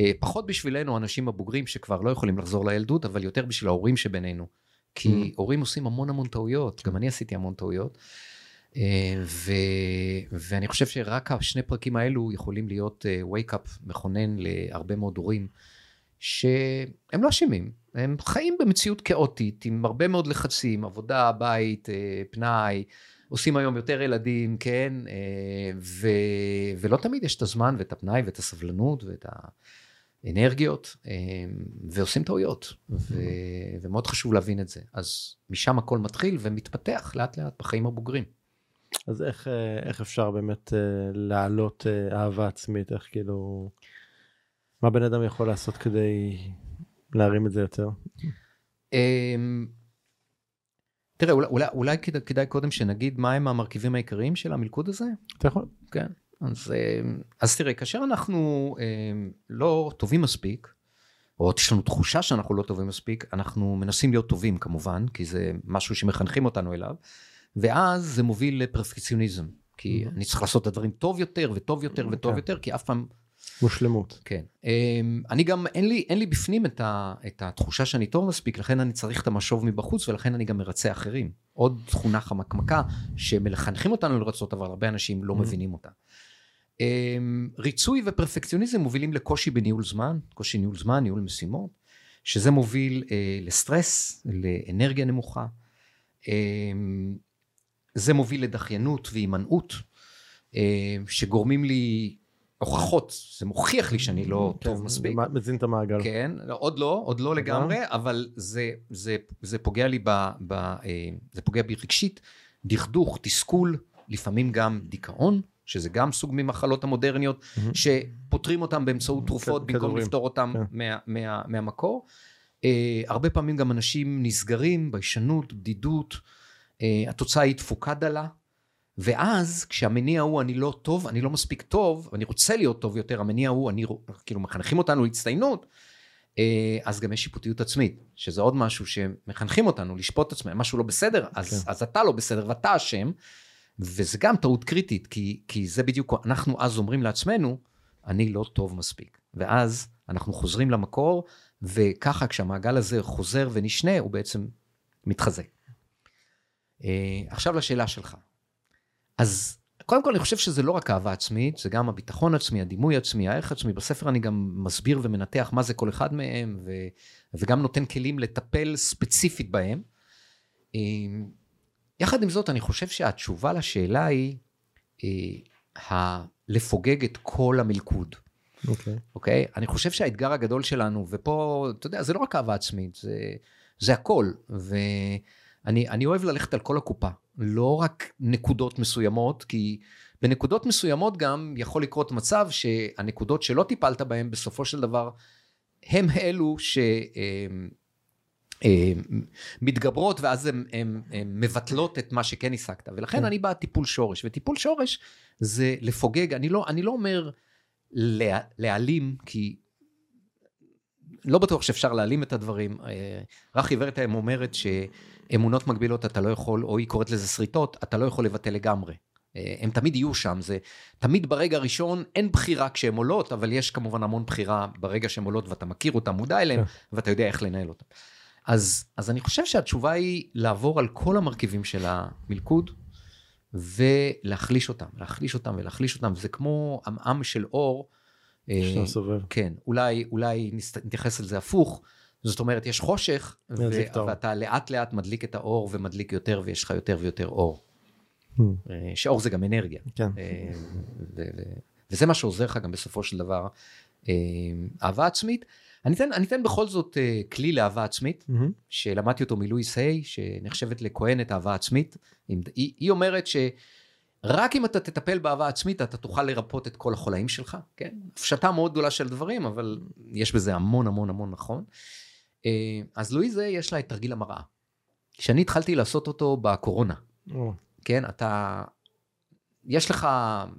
אה, פחות בשבילנו, האנשים הבוגרים שכבר לא יכולים לחזור לילדות, אבל יותר בשביל ההורים שבינינו. כי Mm. הורים עושים המון המון טעויות, גם אני עשיתי המון טעויות. אה, ו... ואני חושב שרק השני פרקים האלו יכולים להיות אה, wake-up מכונן להרבה מאוד הורים, שהם לא אשמים, הם חיים במציאות כאוטית, עם הרבה מאוד לחצים, עבודה, בית, פנאי, עושים היום יותר ילדים, כן, אה, ו... ולא תמיד יש את הזמן ואת הפנאי ואת הסבלנות ואת האנרגיות, אה, ועושים טעויות, ו... ומאוד חשוב להבין את זה. אז משם הכל מתחיל ומתפתח לאט לאט בחיים הבוגרים. אז איך, אה, איך אפשר באמת להעלות אה, אהבה עצמית, איך כאילו, מה בן אדם יכול לעשות כדי להרים את זה יותר? תראה, אולי, אולי, אולי כדאי, כדאי קודם שנגיד מהם המרכיבים העיקריים של המלכוד הזה? אתה יכול? כן. אז, אמ, אז תראה, כאשר אנחנו אמ, לא טובים מספיק, או יש לנו תחושה שאנחנו לא טובים מספיק, אנחנו מנסים להיות טובים כמובן, כי זה משהו שמחנכים אותנו אליו, ואז זה מוביל לפרפקציוניזם. כי אני צריך לעשות את הדברים טוב יותר וטוב יותר וטוב כן. יותר, כי אף פעם מושלמות. כן. אמ, אני גם, אין לי, אין לי בפנים את, ה, את התחושה שאני טוב מספיק, לכן אני צריך את המשוב מבחוץ, ולכן אני גם מרצה אחרים. עוד תכונה חמקמקה שמחנכים אותנו לרצות, אבל הרבה אנשים לא Mhm. מבינים אותה. אמ, ריצוי ופרפקציוניזם מובילים לקושי בניהול זמן, קושי ניהול זמן, ניהול משימות, שזה מוביל אה, לסטרס, לאנרגיה נמוכה. אמ, זה מוביל לדחיינות והימנעות, אה, שגורמים לי הוכחות, זה מוכיח לי שאני לא כן, טוב מספיק. מזין את המעגל. כן, עוד לא, עוד לא לגמרי, אבל זה, זה, זה פוגע לי ב... ב אה, זה פוגע בי רגשית, דכדוך, תסכול, לפעמים גם דיכאון, שזה גם סוג ממחלות המודרניות. שפותרים אותם באמצעות תרופות כ- במקום כדורים. לפתור אותם כן. מה, מה, מהמקור. אה, הרבה פעמים גם אנשים נסגרים, ביישנות, בדידות, אה, התוצאה היא תפוקה דלה. ואז כשהמניע הוא אני לא טוב, אני לא מספיק טוב, אני רוצה להיות טוב יותר, המניע הוא אני, כאילו מחנכים אותנו להצטיינות, אה, אז גם יש שיפוטיות עצמית, שזה עוד משהו שמחנכים אותנו לשפוט את עצמנו, משהו לא בסדר, אז, כן. אז אתה לא בסדר ואתה אשם, וזה גם טעות קריטית, כי, כי זה בדיוק, אנחנו אז אומרים לעצמנו, אני לא טוב מספיק. ואז אנחנו חוזרים למקור, וככה כשהמעגל הזה חוזר ונשנה, הוא בעצם מתחזק. אה, עכשיו לשאלה שלך. אז קודם כל אני חושב שזה לא רק אהבה עצמית, זה גם הביטחון עצמי, הדימוי עצמי, הערך עצמי. בספר אני גם מסביר ומנתח מה זה כל אחד מהם, ו, וגם נותן כלים לטפל ספציפית בהם. אה, יחד עם זאת, אני חושב שהתשובה לשאלה היא אה, ה- לפוגג את כל המלכוד. אוקיי. אוקיי? אני חושב שהאתגר הגדול שלנו, ופה, אתה יודע, זה לא רק אהבה עצמית, זה, זה הכל. ואני אני אוהב ללכת על כל הקופה, לא רק נקודות מסוימות, כי בנקודות מסוימות גם יכול לקרות מצב שהנקודות שלא טיפלת בהן, בסופו של דבר, הם אלו ש... אמ, אמ, מתגברות ואז הן מבטלות את מה שכן השגת ולכן כן. אני בא טיפול שורש וטיפול שורש זה לפוגג אני לא אני לא אומר לה, להעלים, כי לא בטוח שאפשר להעלים את הדברים. אה, רכי ורטהיים אומרת שאמונות מגבילות אתה לא יכול, או היא קוראת לזה שריטות, אתה לא יכול לבטל לגמרי. אה, הם תמיד יהיו שם, זה תמיד ברגע הראשון אין בחירה כשהן עולות, אבל יש כמובן המון בחירה ברגע שהן עולות ואתה מכיר אותן, מודע אליהן, כן. ואתה יודע איך לנהל אותן. אז, אז אני חושב שהתשובה היא לעבור על כל המרכיבים של המלכוד, ולהחליש אותם, להחליש אותם ולהחליש אותם, זה כמו עמעם של אור. אה, שאתה סובב. כן, אולי, אולי נתייחס לזה הפוך, זאת אומרת, יש חושך, ו-. ואתה לאט לאט מדליק את האור ומדליק יותר, ויש לך יותר ויותר אור. Hmm, אה, שאור זה גם אנרגיה. כן. אה, ו- ו- וזה מה שעוזר לך גם בסופו של דבר אה, אהבה עצמית. אני אתן, אני אתן בכל זאת כלי לאהבה עצמית, מהמם. שלמדתי אותו מלואיס היי, שנחשבת לכהנת אהבה עצמית. היא, היא אומרת שרק אם אתה תטפל באהבה עצמית, אתה תוכל לרפות את כל החולאים שלך, כן? הפשטה מאוד גדולה של דברים, אבל יש בזה המון המון המון נכון. אה, אז לואיס היי יש לה את תרגיל המראה. שאני התחלתי לעשות אותו בקורונה. או, כן, אתה... יש לך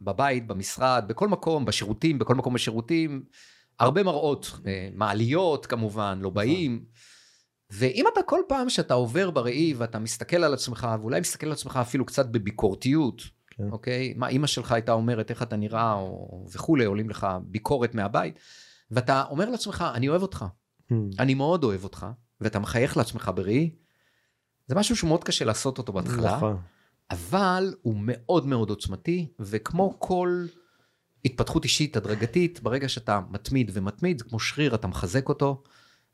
בבית, במשרד, בכל מקום, בשירותים, בכל מקום בשירותים, הרבה מראות, אה, מעליות כמובן, לא באים. ואם אתה כל פעם שאתה עובר בראי ואתה מסתכל על עצמך, ואולי מסתכל על עצמך אפילו קצת בביקורתיות, כן. אוקיי? מה אימא שלך הייתה אומרת, איך אתה נראה, או וכולי, עולים לך ביקורת מהבית, ואתה אומר לעצמך, אני אוהב אותך. אני מאוד אוהב אותך, ואתה מחייך לעצמך בראי, זה משהו שמאוד קשה לעשות אותו בהתחלה. נכון. אבל הוא מאוד מאוד עוצמתי, וכמו כל התפתחות אישית הדרגתית, ברגע שאתה מתמיד ומתמיד, זה כמו שריר, אתה מחזק אותו,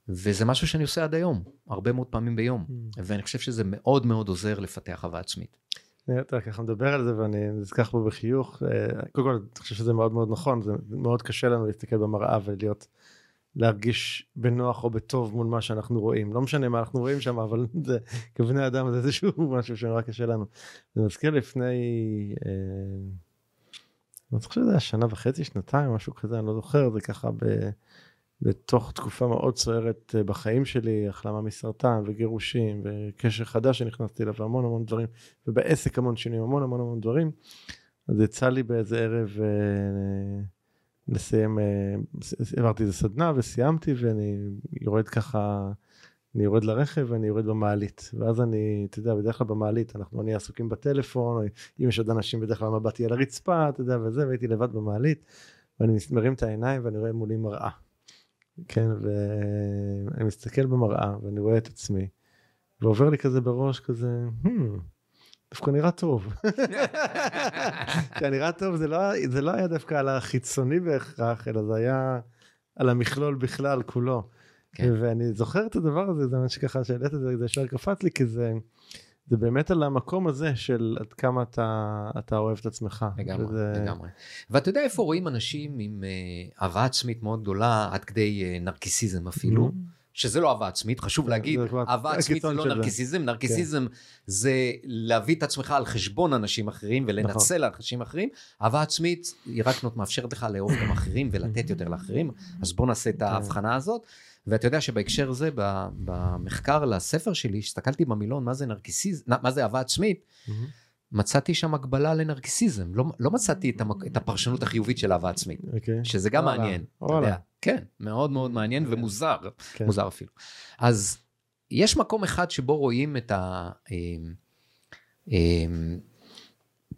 וזה משהו שאני עושה עד היום, הרבה מאוד פעמים ביום, ואני חושב שזה מאוד מאוד עוזר לפתח אהבה עצמית. אתה ככה מדבר על זה ואני נזכח בו בחיוך. אה, קודם כל, אני חושב שזה מאוד מאוד נכון, זה מאוד קשה לנו להסתכל במראה ולהיות, להרגיש בנוח או בטוב מול מה שאנחנו רואים. לא משנה מה אנחנו רואים שם, אבל [laughs] זה, כבני אדם זה איזשהו [laughs] משהו שנורא קשה לנו. זה מזכיר לפני, אה, אני חושב שזה היה שנה וחצי, שנתיים, משהו כזה, אני לא זוכר, זה ככה ב... בתוך תקופה מאוד סוערת אה, בחיים שלי, החלמה מסרטן וגירושים וקשר חדש שנכנסתי אליו והמון המון דברים, ובעסק המון שינויים, המון המון המון דברים. אז יצא לי באיזה ערב אה, לסיים, אה, העברתי איזה סדנה וסיימתי ואני יורד ככה, אני יורד לרכב ואני יורד במעלית. ואז אני, אתה יודע, בדרך כלל במעלית אנחנו נהיה עסוקים בטלפון, אם יש עוד אנשים בדרך כלל המבט יהיה על הרצפה, אתה יודע, וזה, והייתי לבד במעלית, ואני מרים את העיניים ואני רואה מולי מראה. כן, ואני מסתכל במראה ואני רואה את עצמי, ועובר לי כזה בראש כזה, hmm, דווקא נראה טוב. נראה טוב זה לא, זה לא היה דווקא על החיצוני בהכרח, אלא זה היה על המכלול בכלל כולו. כן. ואני זוכר את הדבר הזה, זה מה שככה שהעלית את זה, זה ישר קפץ לי, כי זה, זה באמת על המקום הזה של עד כמה אתה, אתה אוהב את עצמך. לגמרי, וזה- לגמרי. ואתה יודע איפה רואים אנשים עם אה, אהבה עצמית מאוד גדולה, עד כדי אה, נרקיסיזם אפילו, שזה לא אהבה עצמית, חשוב להגיד, זה אהבה עצמית זה לא של זה. נרקיסיזם, נרקיסיזם זה להביא את עצמך על חשבון אנשים אחרים נכון. ולנצל על אנשים אחרים, אהבה עצמית היא רק מאפשרת לך לאהוב גם אחרים ולתת יותר לאחרים, [coughs] אז בוא נעשה כן. את ההבחנה הזאת. ואתה יודע שבהקשר הזה, ב- במחקר לספר שלי, הסתכלתי במילון מה זה נרקיסיזם, מה זה אהבה עצמית. מצאתי שם הקבלה לנרקיסיזם, לא, לא מצאתי את, המק... את הפרשנות החיובית של אהבה עצמית, אוקיי. שזה גם וואלה, מעניין, אתה וואלה. יודע. כן, מאוד מאוד מעניין ומוזר, כן. מוזר אפילו. אז יש מקום אחד שבו רואים את, ה... אמ, אמ,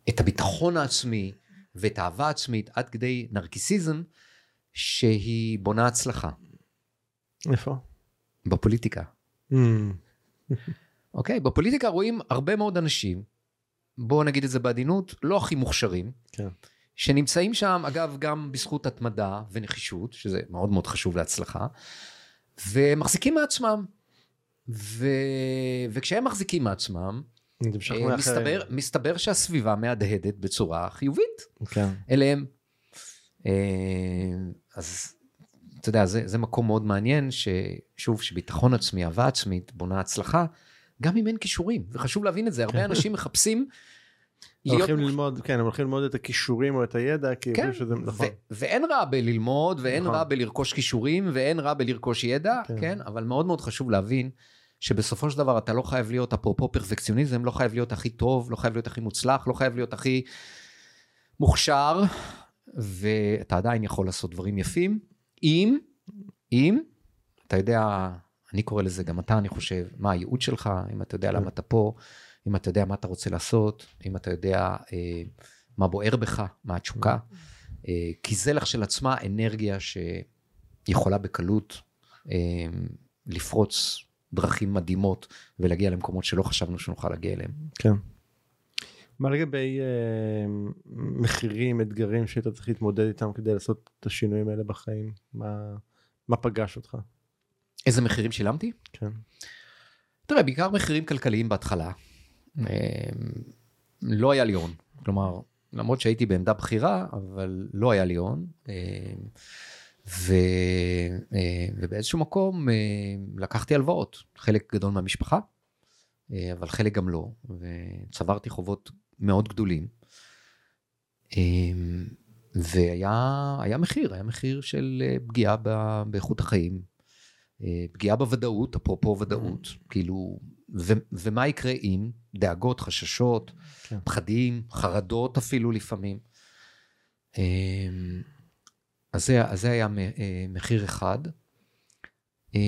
את הביטחון העצמי ואת האהבה העצמית עד כדי נרקיסיזם, שהיא בונה הצלחה איפה? בפוליטיקה. מהמם. אוקיי? בפוליטיקה רואים הרבה מאוד אנשים, בואו נגיד את זה בעדינות, לא הכי מוכשרים, כן. שנמצאים שם, אגב, גם בזכות התמדה ונחישות, שזה מאוד מאוד חשוב להצלחה, ומחזיקים מעצמם. ו... וכשהם מחזיקים מעצמם, אה. מסתבר, מסתבר שהסביבה מהדהדת בצורה חיובית כן. אליהם. אה, אז אתה יודע, זה, זה מקום מאוד מעניין, ששוב, שביטחון עצמי, אהבה עצמית, בונה הצלחה, גם אם אין כישורים, וחשוב להבין את זה, הרבה אנשים מחפשים להיות... הולכים ללמוד, כן, הם הולכים ללמוד את הכישורים או את הידע, כי כן, שזה נכון. ואין רע בללמוד, ואין נכון. רע בלרכוש כישורים, ואין רע בלרכוש ידע, כן. כן, אבל מאוד מאוד חשוב להבין שבסופו של דבר אתה לא חייב להיות, אפרופו פרפקציוניזם, לא חייב להיות הכי טוב, לא חייב להיות הכי מוצלח, לא חייב להיות הכי מוכשר, ואתה עדיין יכול לעשות דברים יפים, אם, אם, אתה יודע, אני קורא לזה, גם אתה, אני חושב, מה הייעוד שלך, אם אתה יודע למה אתה פה, אם אתה יודע מה אתה רוצה לעשות, אם אתה יודע אה, מה בוער בך, מה התשוקה, אה, כי זה לכשלעצמה אנרגיה שיכולה בקלות אה, לפרוץ דרכים מדהימות ולהגיע למקומות שלא חשבנו שנוכל להגיע אליהם. כן. מה לגבי אה, מחירים, אתגרים שהיית צריך להתמודד איתם כדי לעשות את השינויים האלה בחיים? מה, מה פגש אותך? איזה מחירים שילמתי? כן. תראה, בעיקר מחירים כלכליים בהתחלה. אה, לא היה לי הון. כלומר, למרות שהייתי בעמדה בכירה, אבל לא היה לי הון. אה, ו, אה, ובאיזשהו מקום אה, לקחתי הלוואות, חלק גדול מהמשפחה, אה, אבל חלק גם לא, וצברתי חובות מאוד גדולים. והיה מחיר, היה מחיר של פגיעה באיכות החיים, פגיעה בוודאות, אפרופו ודאות, כאילו, ו, ומה יקרה אם דאגות, חששות, כן. פחדים, חרדות אפילו לפעמים. אז זה, אז זה היה אה, מחיר אחד. אה,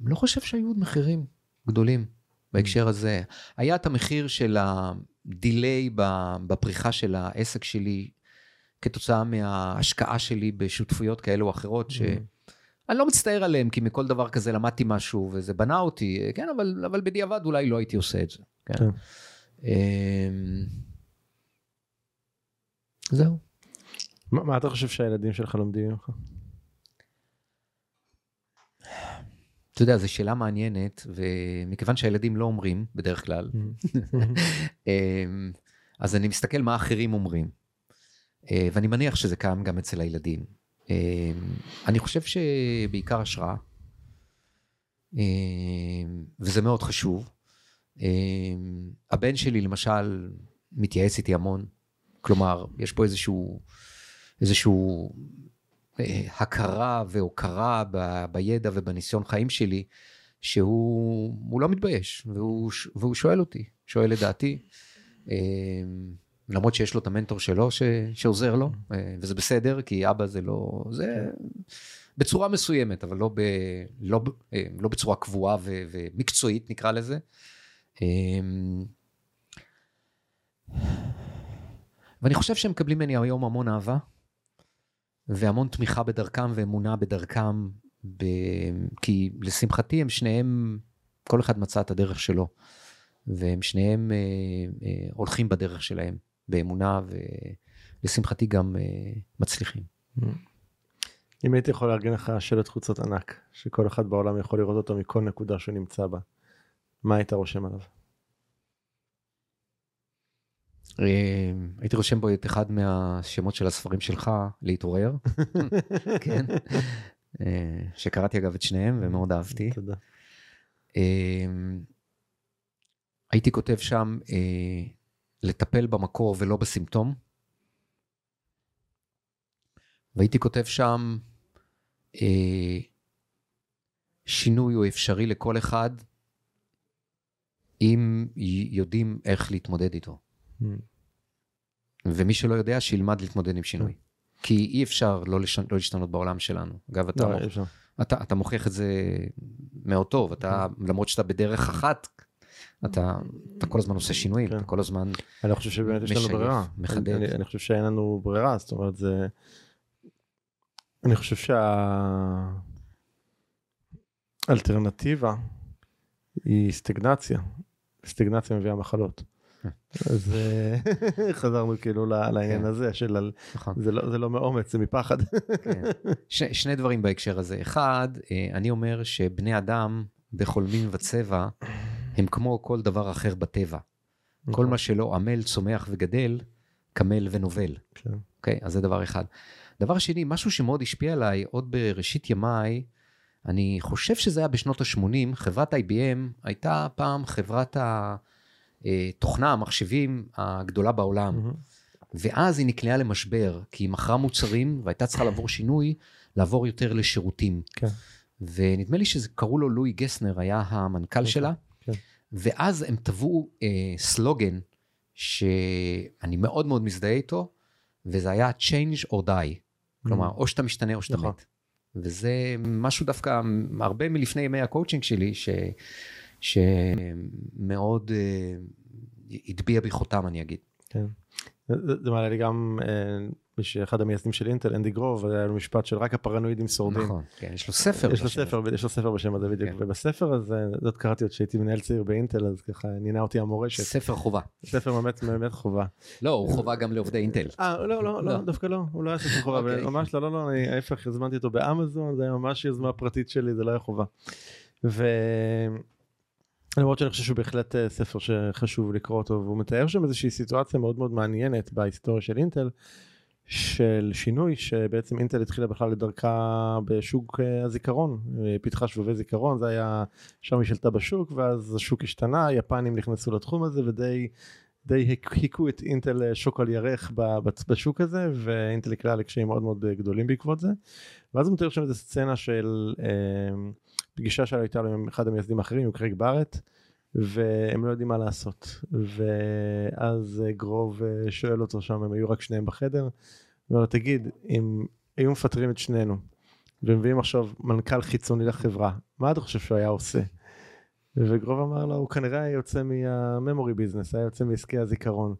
לא חושב שהיו עוד מחירים גדולים בהקשר הזה. היה את המחיר של הדיליי בפריחה של העסק שלי, כתוצאה מההשקעה שלי בשותפויות כאלו או אחרות, שאני לא מצטער עליהם, כי מכל דבר כזה למדתי משהו וזה בנה אותי, כן, אבל, אבל בדיעבד אולי לא הייתי עושה את זה. כן. כן. אמ, זהו. מה, מה אתה חושב שהילדים שלך לומדים ממך? אתה יודע, זו שאלה מעניינת, ומכיוון שהילדים לא אומרים בדרך כלל, [laughs] אמ, אז אני מסתכל מה אחרים אומרים. אה, ואני מניח שזה קיים גם אצל הילדים. אמ, אני חושב שבעיקר השראה, אמ, וזה מאוד חשוב. הבן שלי למשל מתייעץ איתי המון, כלומר, יש פה איזשהו איזשהו אה, הכרה והוקרה ב, בידע ובניסיון חיים שלי, שהוא לא מתבייש, והוא, והוא שואל אותי, שואל את דעתי. למרות שיש לו את המנטור שלו ש, שעוזר לו, אה, וזה בסדר, כי אבא זה לא... זה בצורה מסוימת, אבל לא, ב, לא, לא בצורה קבועה ו, ומקצועית, נקרא לזה. ואני חושב שהם מקבלים ממני היום המון אהבה, והמון תמיכה בדרכם ואמונה בדרכם, ב... כי לשמחתי הם שניהם, כל אחד מצא את הדרך שלו, והם שניהם אה, אה, הולכים בדרך שלהם, באמונה, ולשמחתי גם אה, מצליחים. אם הייתי יכול לארגן לך שלט חוצות ענק, שכל אחד בעולם יכול לראות אותו מכל נקודה שהוא נמצא בה, מה היית רושם עליו? אה, הייתי רושם בו את אחד מהשמות של הספרים שלך, להתעורר, [laughs] כן, אה, שקראתי אגב את שניהם ומאוד אהבתי. תודה. הייתי כותב שם לטפל במקור ולא בסימפטום. והייתי כותב שם שינוי הוא אפשרי לכל אחד אם יודעים איך להתמודד איתו. Mm. ומי שלא יודע, שילמד להתמודד עם שינוי. Mm. כי אי אפשר לא, לשנ... לא להשתנות בעולם שלנו. אגב, אתה, לא, מוכ... אתה, אתה מוכיח את זה מאוד טוב, אתה, mm. למרות שאתה בדרך אחת, אתה, אתה כל הזמן עושה שינויים, כן. אתה כל הזמן משייף, אני חושב שבאמת יש לנו ברירה. מחדד. אני, אני, חושב שאין לנו ברירה, זאת אומרת, זה... אני חושב שהאלטרנטיבה היא סטגנציה. סטגנציה מביאה מחלות. [laughs] אז אה, [laughs] חזרנו כאילו לעניין כן. הזה של נכון. זה לא זה לא מאומץ זה מפחד. כן. [laughs] שני דברים בהקשר הזה אחד אה, אני אומר שבני אדם בכל מין וצבע הם כמו כל דבר אחר בטבע. כל נכון. מה שלא עמל צומח וגדל קמל ונובל. כן. אוקיי אז זה דבר אחד. דבר שני משהו שמאוד השפיע עליי עוד בראשית ימיי. אני חושב שזה היה בשנות ה-80, חברת IBM הייתה פעם חברת ה... אה, המחשבים הגדולה בעולם. Mm-hmm. ואז היא נקלעה למשבר, כי היא מכרה מוצרים והייתה צריכה לעבור שינוי, לעבור יותר לשירותים. כן. ונדמה לי שקראו לו לואי גסנר, היה המנכ"ל okay. שלה. ואז הם טבעו אה, סלוגן שאני מאוד מאוד מזדהה איתו, וזה היה change or die. כלומר, אמ-המ. או שאתה משתנה או שאתה נכון. מת. וזה משהו דווקא הרבה מלפני ימי הקואוצ'ינג שלי, ש... שמאוד אה, הטביע בי חותם אני אגיד. כן. זה מעלה לי גם אה, מי שאחד המייסדים של אינטל אנדי גרוב היה לו משפט של רק הפרנואידים שורדים. נכון, כן, יש לו ספר. יש לו ספר, יש לו ספר בשם הזה בדיוק, כן. ובספר הזה, זאת קראתי עוד שהייתי מנהל צעיר באינטל אז ככה נינה אותי המורשת. ספר חובה. ספר באמת באמת חובה. לא, הוא חובה גם לעובדי אינטל. אה, לא, לא, לא, דווקא לא, הוא לא היה ספר חובה, אוקיי. ממש לא, לא, לא, ההפך, הזמנתי אותו באמזון, זה היה ממש יוזמה פרטית שלי, זה לא היה חובה. למרות שאני חושב שהוא בהחלט אה, ספר שחשוב לקרוא אותו והוא מתאר שם איזושהי סיטואציה מאוד מאוד מעניינת בהיסטוריה של אינטל של שינוי שבעצם אינטל התחילה בכלל לדרכה בשוק אה, הזיכרון, אה, פיתחה שבבי זיכרון, זה היה, שם היא שלטה בשוק ואז השוק השתנה, היפנים נכנסו לתחום הזה ודי די היכו את אינטל אה, שוק על ירך בשוק הזה ואינטל נקלעה לקשיים מאוד מאוד גדולים בעקבות זה. ואז הוא מתאר שם איזה סצנה של אה, פגישה שהייתה לו עם אחד המייסדים האחרים, עם קרייג בארט. והם לא יודעים מה לעשות. ואז גרוב אה, שואל אותו שם, הם היו רק שניהם בחדר, אומר לו, תגיד, אם היו מפטרים את שנינו, ומביאים עכשיו מנכ"ל חיצוני לחברה, מה אתה חושב שהוא היה עושה? וגרוב אמר לו, הוא כנראה היה יוצא מהממורי ביזנס, היה יוצא מעסקי הזיכרון.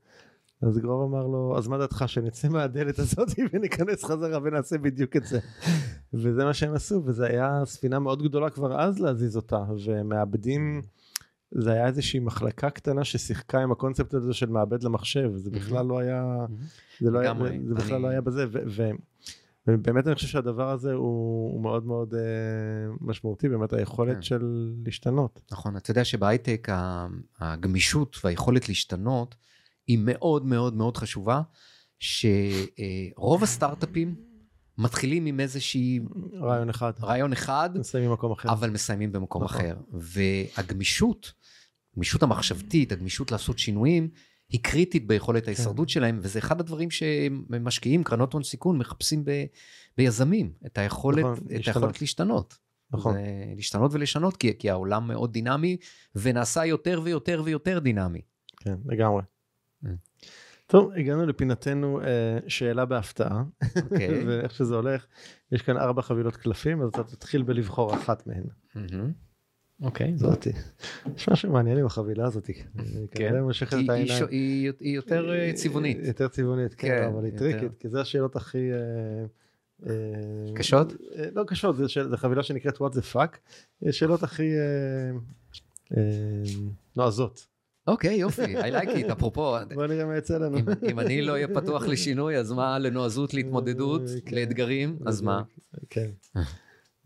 אז גרוב אמר לו, אז מה דעתך שנצא מהדלת הזאת [laughs] וניכנס חזרה ונעשה בדיוק את זה. וזה מה שהם עשו, וזה היה ספינה מאוד גדולה כבר אז להזיז אותה, ומאבדים... זה היה איזושהי מחלקה קטנה ששיחקה עם הקונספט הזה של מעבד למחשב, זה בכלל לא היה, זה, לא היה, זה בכלל לא היה בזה, ובאמת אני חושב שהדבר הזה הוא, הוא מאוד מאוד uh, משמעותי, באמת היכולת כן. של להשתנות. נכון, אתה יודע שבהייטק הגמישות והיכולת להשתנות היא מאוד מאוד מאוד חשובה, שרוב הסטארט-אפים מתחילים עם איזושהי... רעיון אחד. רעיון אחד. מסיימים במקום אחר. אבל מסיימים במקום נכון. אחר. והגמישות, הגמישות המחשבתית, הגמישות לעשות שינויים, היא קריטית ביכולת כן. ההישרדות שלהם, וזה אחד הדברים שמשקיעים, קרנות הון סיכון, מחפשים ב, ביזמים, את היכולת, נכון, את להשתנות. היכולת להשתנות. נכון. להשתנות ולשנות, כי, כי העולם מאוד דינמי, ונעשה יותר ויותר ויותר דינמי. כן, לגמרי. Mm. טוב, הגענו לפינתנו אה, שאלה בהפתעה, okay. אוקיי. [laughs] ואיך שזה הולך, יש כאן ארבע חבילות קלפים, אז אתה תתחיל בלבחור אחת מהן. אוקיי, זאתי. יש משהו מעניין עם החבילה הזאתי. כן, היא יותר אה, צבעונית. יותר צבעונית, כן, כן אבל היא טריקית, כי זה השאלות הכי... אה, קשות? לא קשות, זו חבילה שנקראת what the fuck, שאלות הכי נועזות. אוקיי, יופי, I like it, אפרופו. בוא נראה מה יצא לנו. אם אני לא אהיה פתוח לשינוי, אז מה לנועזות, להתמודדות, כן. לאתגרים, אז מה? כן.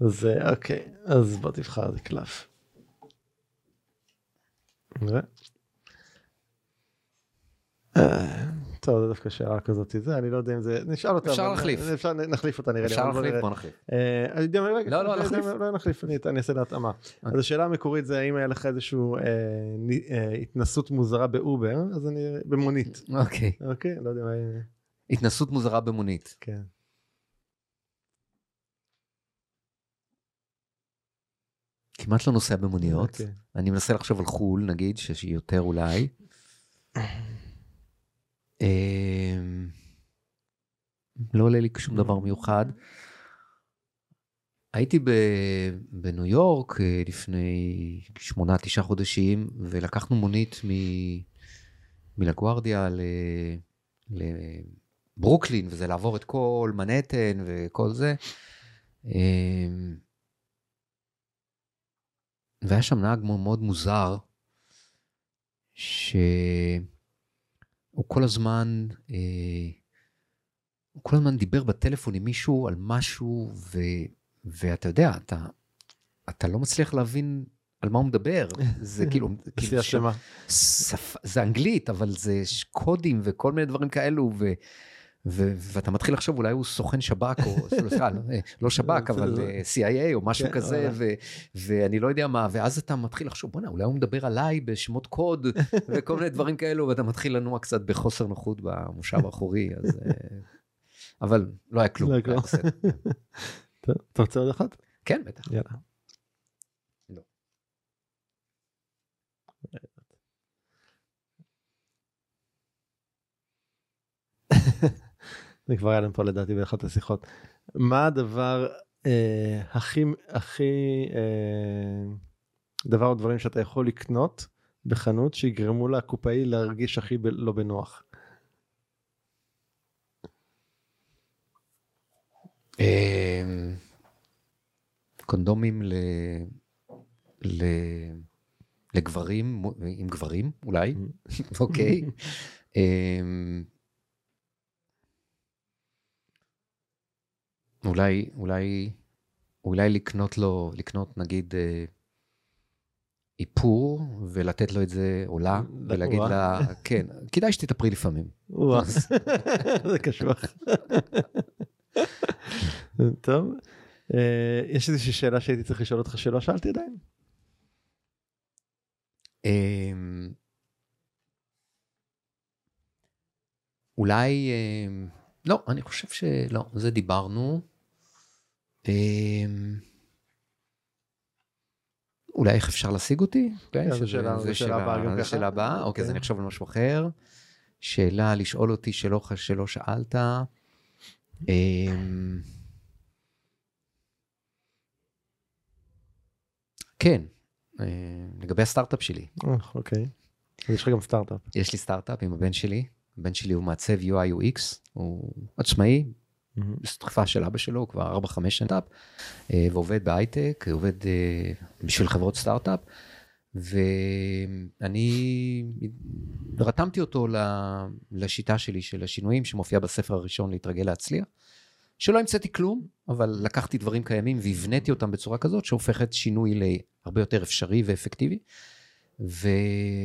אז אוקיי, אז בוא תבחר איזה קלף. נראה. אה, טוב, זה דווקא שאלה כזאת, זה, אני לא יודע אם זה, נשאל אותה. אפשר להחליף. אפשר, נחליף אותה נראה לי. אפשר להחליף, בוא נחליף. אה, לא, לא, נחליף. לא נחליף, אני אעשה להתאמה. אוקיי. אז השאלה המקורית זה האם היה לך איזושהי אה, אה, התנסות מוזרה באובר, אז אני, במונית. אוקיי. אוקיי, לא יודע מה... התנסות מוזרה במונית. כן. כמעט לא נוסע במוניות. Okay. אוקיי. אני מנסה לחשוב על חו"ל, נגיד, שהיא יותר אולי. אמ, לא עולה לי שום דבר מיוחד. הייתי בניו יורק אה, לפני שמונה, תשעה חודשים, ולקחנו מונית מלגוארדיה לברוקלין, וזה לעבור את כל מנהטן וכל זה. והיה שם נהג מאוד מוזר, ש... הוא כל הזמן, אה, הוא כל הזמן דיבר בטלפון עם מישהו על משהו, ו, ואתה יודע, אתה, אתה לא מצליח להבין על מה הוא מדבר. זה כאילו, [laughs] כאילו ש... שפ... זה אנגלית, אבל זה קודים וכל מיני דברים כאלו, ו... ו- ואתה מתחיל לחשוב אולי הוא סוכן שב"כ או [laughs] סליחה לא, אה, לא שב"כ אבל אה, CIA או משהו כן, כזה ו- ואני לא יודע מה ואז אתה מתחיל לחשוב בואנה אולי הוא מדבר עליי בשמות קוד [laughs] וכל מיני דברים כאלו ואתה מתחיל לנוע קצת בחוסר נוחות במושב האחורי אז אה, אבל לא היה כלום. לא [laughs] אתה רוצה עוד אחת? כן בטח. יאללה. לא. זה כבר היה לנו פה לדעתי באחת השיחות. מה הדבר אה, הכי הכי אה, דבר או דברים שאתה יכול לקנות בחנות שיגרמו לקופאי להרגיש הכי ב, לא בנוח. אה, קונדומים ל... ל... לגברים, עם גברים אולי, אוקיי. [laughs] אה, אולי, אולי, אולי לקנות לו, לקנות נגיד, אה, איפור ולתת לו את זה עולה ולהגיד לה, כן, כדאי שתתאפרי לפעמים. [laughs] זה קשוח. טוב, אה, יש איזושהי שאלה שהייתי צריך לשאול אותך שלא שאלתי עדיין? אמ, אולי, אמ, לא, אני חושב שלא, זה דיברנו. אמ, אולי איך אפשר להשיג אותי? כן, זו שאלה- זו שאלה הבאה זו. שאלה הבאה, אוקיי, אז כן. אני אחשוב על משהו אחר. שאלה לשאול אותי שלא, שלא שאלת. אמ, כן, אה, לגבי הסטארט-אפ שלי. אה, אוקיי. אז יש לך גם סטארט-אפ. יש לי סטארט-אפ עם הבן שלי, הבן שלי הוא מעצב UI UX, הוא עצמאי, בסטרפה של אבא שלו, הוא כבר 4-5 שנים, אה, ועובד בהייטק, עובד אה, בשביל חברות סטארט-אפ, ואני רתמתי אותו לשיטה שלי של השינויים שמופיעה בספר הראשון להתרגל להצליח, שלא המצאתי כלום, אבל לקחתי דברים קיימים והבניתי אותם בצורה כזאת שהופכת שינוי להרבה יותר אפשרי ואפקטיבי. ו...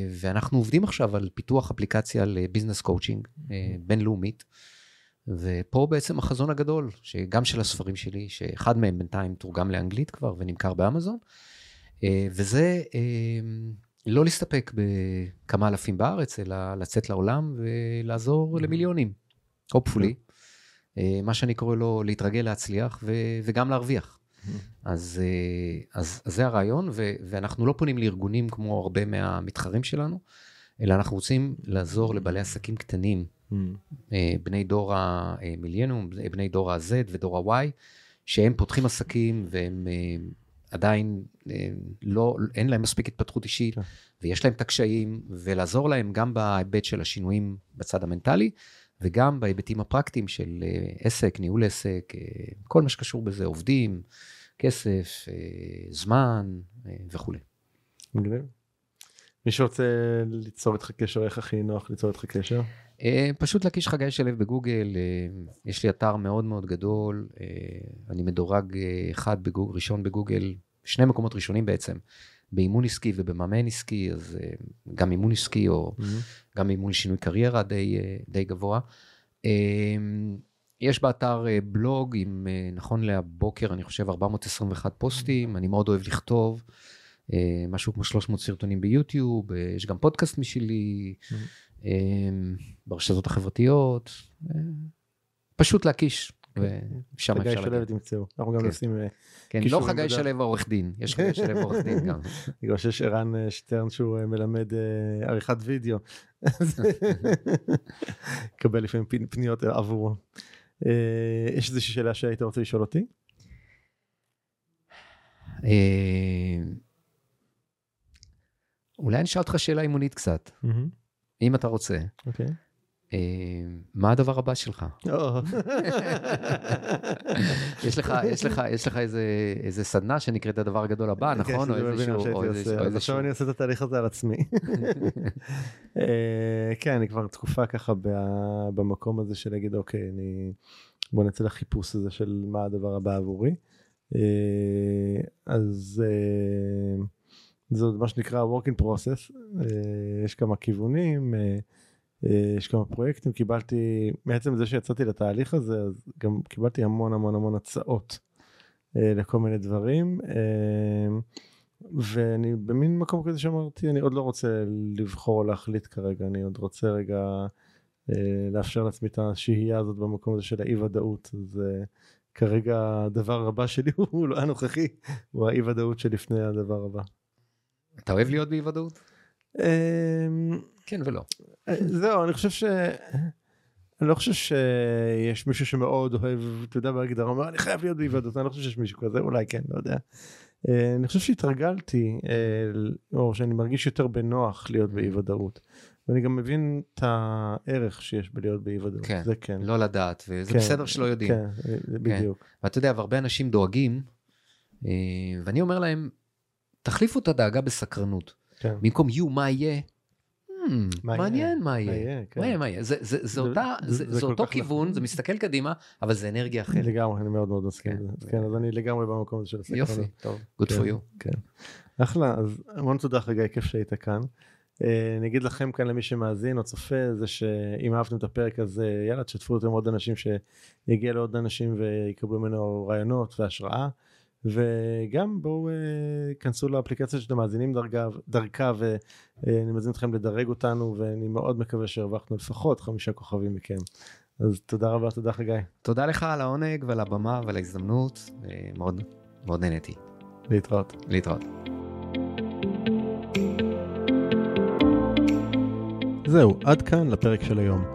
ואנחנו עובדים עכשיו על פיתוח אפליקציה ל business coaching אה, בינלאומית. ופה בעצם החזון הגדול, שגם של הספרים שלי, שאחד מהם בינתיים תורגם לאנגלית כבר ונמכר באמזון, אה, וזה אה, לא להסתפק בכמה אלפים בארץ, אלא לצאת לעולם ולעזור למיליונים, hopefully. אה, מה שאני קורא לו להתרגל להצליח ו- וגם להרוויח. אז, אה, אז, אז זה הרעיון, ו- ואנחנו לא פונים לארגונים כמו הרבה מהמתחרים שלנו, אלא אנחנו רוצים לעזור לבעלי עסקים קטנים, בני דור המילניום, בני דור ה-Z ודור ה-Y, שהם פותחים עסקים והם אה, עדיין אה, לא, אין להם מספיק התפתחות אישית, כן. ויש להם את הקשיים, ולעזור להם גם בהיבט של השינויים בצד המנטלי, וגם בהיבטים הפרקטיים של אה, עסק, ניהול עסק, אה, כל מה שקשור בזה, עובדים, כסף, אה, זמן אה, וכולי. מגניב. מי שרוצה ליצור איתך קשר, איך הכי נוח ליצור איתך קשר? אה, פשוט להקיש חגי שלו בגוגל, אה, יש לי אתר מאוד מאוד גדול, אה, אני מדורג אחד בגוג, ראשון בגוגל, שני מקומות ראשונים בעצם, באימון עסקי ובמאמן עסקי, אז גם אימון עסקי או גם אימון שינוי קריירה די, די גבוה. יש באתר בלוג עם, נכון להבוקר, אני חושב 421 פוסטים, אני מאוד אוהב לכתוב, משהו כמו 300 סרטונים ביוטיוב, אה, יש גם פודקאסט משלי, אה, ברשתות החברתיות, אה, פשוט להקיש, ושם חגי אפשר שלו להגיע. תמצאו. אנחנו גם כן. נשים, אה, כן, לא חגי. שלו העורך דין, יש חגי שלו עורך דין גם. בגלל שיש ערן אה, שטרן שהוא אה, מלמד אה, עריכת וידאו. [laughs] קבל לפעמים פנ- פניות עבורו. אה, יש איזושהי שאלה שהיית רוצה לשאול אותי? אולי אני אשאל אותך שאלה אימונית קצת, אם אתה רוצה. אוקיי. אה, מה הדבר הבא שלך? [laughs] יש לך, יש לך, יש לך איזה, איזה סדנה שנקראת הדבר הגדול הבא, נכון? כן, או שזה איזשהו, וובינר או איזשהו, או אז עכשיו. אני עושה את התהליך הזה על עצמי. [laughs] אה, כן, אני כבר תקופה ככה במקום הזה של להגיד, אוקיי, אני... בוא נצא לחיפוש הזה של מה הדבר הבא עבורי. אה, אז זה מה שנקרא work in process, אה, יש כמה כיוונים, אה, אה, יש כמה פרויקטים, קיבלתי, מעצם זה שיצאתי לתהליך הזה, אז גם קיבלתי המון המון המון הצעות לכל מיני דברים. ואני במין מקום כזה שאמרתי אני עוד לא רוצה לבחור או להחליט כרגע אני עוד רוצה רגע לאפשר לעצמי את השהייה הזאת במקום הזה של האי ודאות אז כרגע הדבר הבא שלי [laughs] הוא לא הנוכחי הוא האי ודאות שלפני הדבר הבא. אתה אוהב להיות באי ודאות? אה, כן ולא. זהו אני חושב ש... אני לא חושב שיש מישהו שמאוד אוהב, אתה יודע, בהגדרה, אומר, אני חייב להיות באי ודאות, אני לא חושב שיש מישהו כזה, אולי כן, לא יודע. אה, אני חושב שהתרגלתי, אה, או שאני מרגיש יותר בנוח להיות באי ודאות. ואני גם מבין את הערך שיש בלהיות באי ודאות, כן. זה כן. לא לדעת, וזה כן, בסדר שלא יודעים. כן, זה בדיוק. ואתה יודע, והרבה אנשים דואגים, אה, ואני אומר להם, תחליפו את הדאגה בסקרנות. כן. במקום יהיו מה יהיה, "Hmm, מה מעניין? מה יהיה. כן. מה יהיה. זה- אותו כך כיוון, נכון. זה מסתכל קדימה, אבל זה אנרגיה אחרת. לגמרי, אני מאוד מאוד מסכים כן. לזה. אז כן, אז אני לגמרי במקום הזה של הסקרנות. יופי, טוב, good for כן, you. כן. אחלה, אז המון תודה חגי, כיף שהיית כאן. אה, אני אגיד לכם כאן למי שמאזין או צופה, זה שאם אהבתם את הפרק הזה, יאללה, תשתפו אותו עם עוד אנשים שיגיע לעוד אנשים ויקבלו ממנו רעיונות והשראה. וגם בואו uh, כנסו לאפליקציה שאתם מאזינים דרכה, דרכה ואני מזמין אתכם לדרג אותנו ואני מאוד מקווה שהרווחנו לפחות חמישה כוכבים מכם. אז תודה רבה, תודה חגי. תודה לך על העונג ועל הבמה ועל ההזדמנות, מאוד מאוד נהניתי. להתראות. להתראות. זהו, עד כאן לפרק של היום.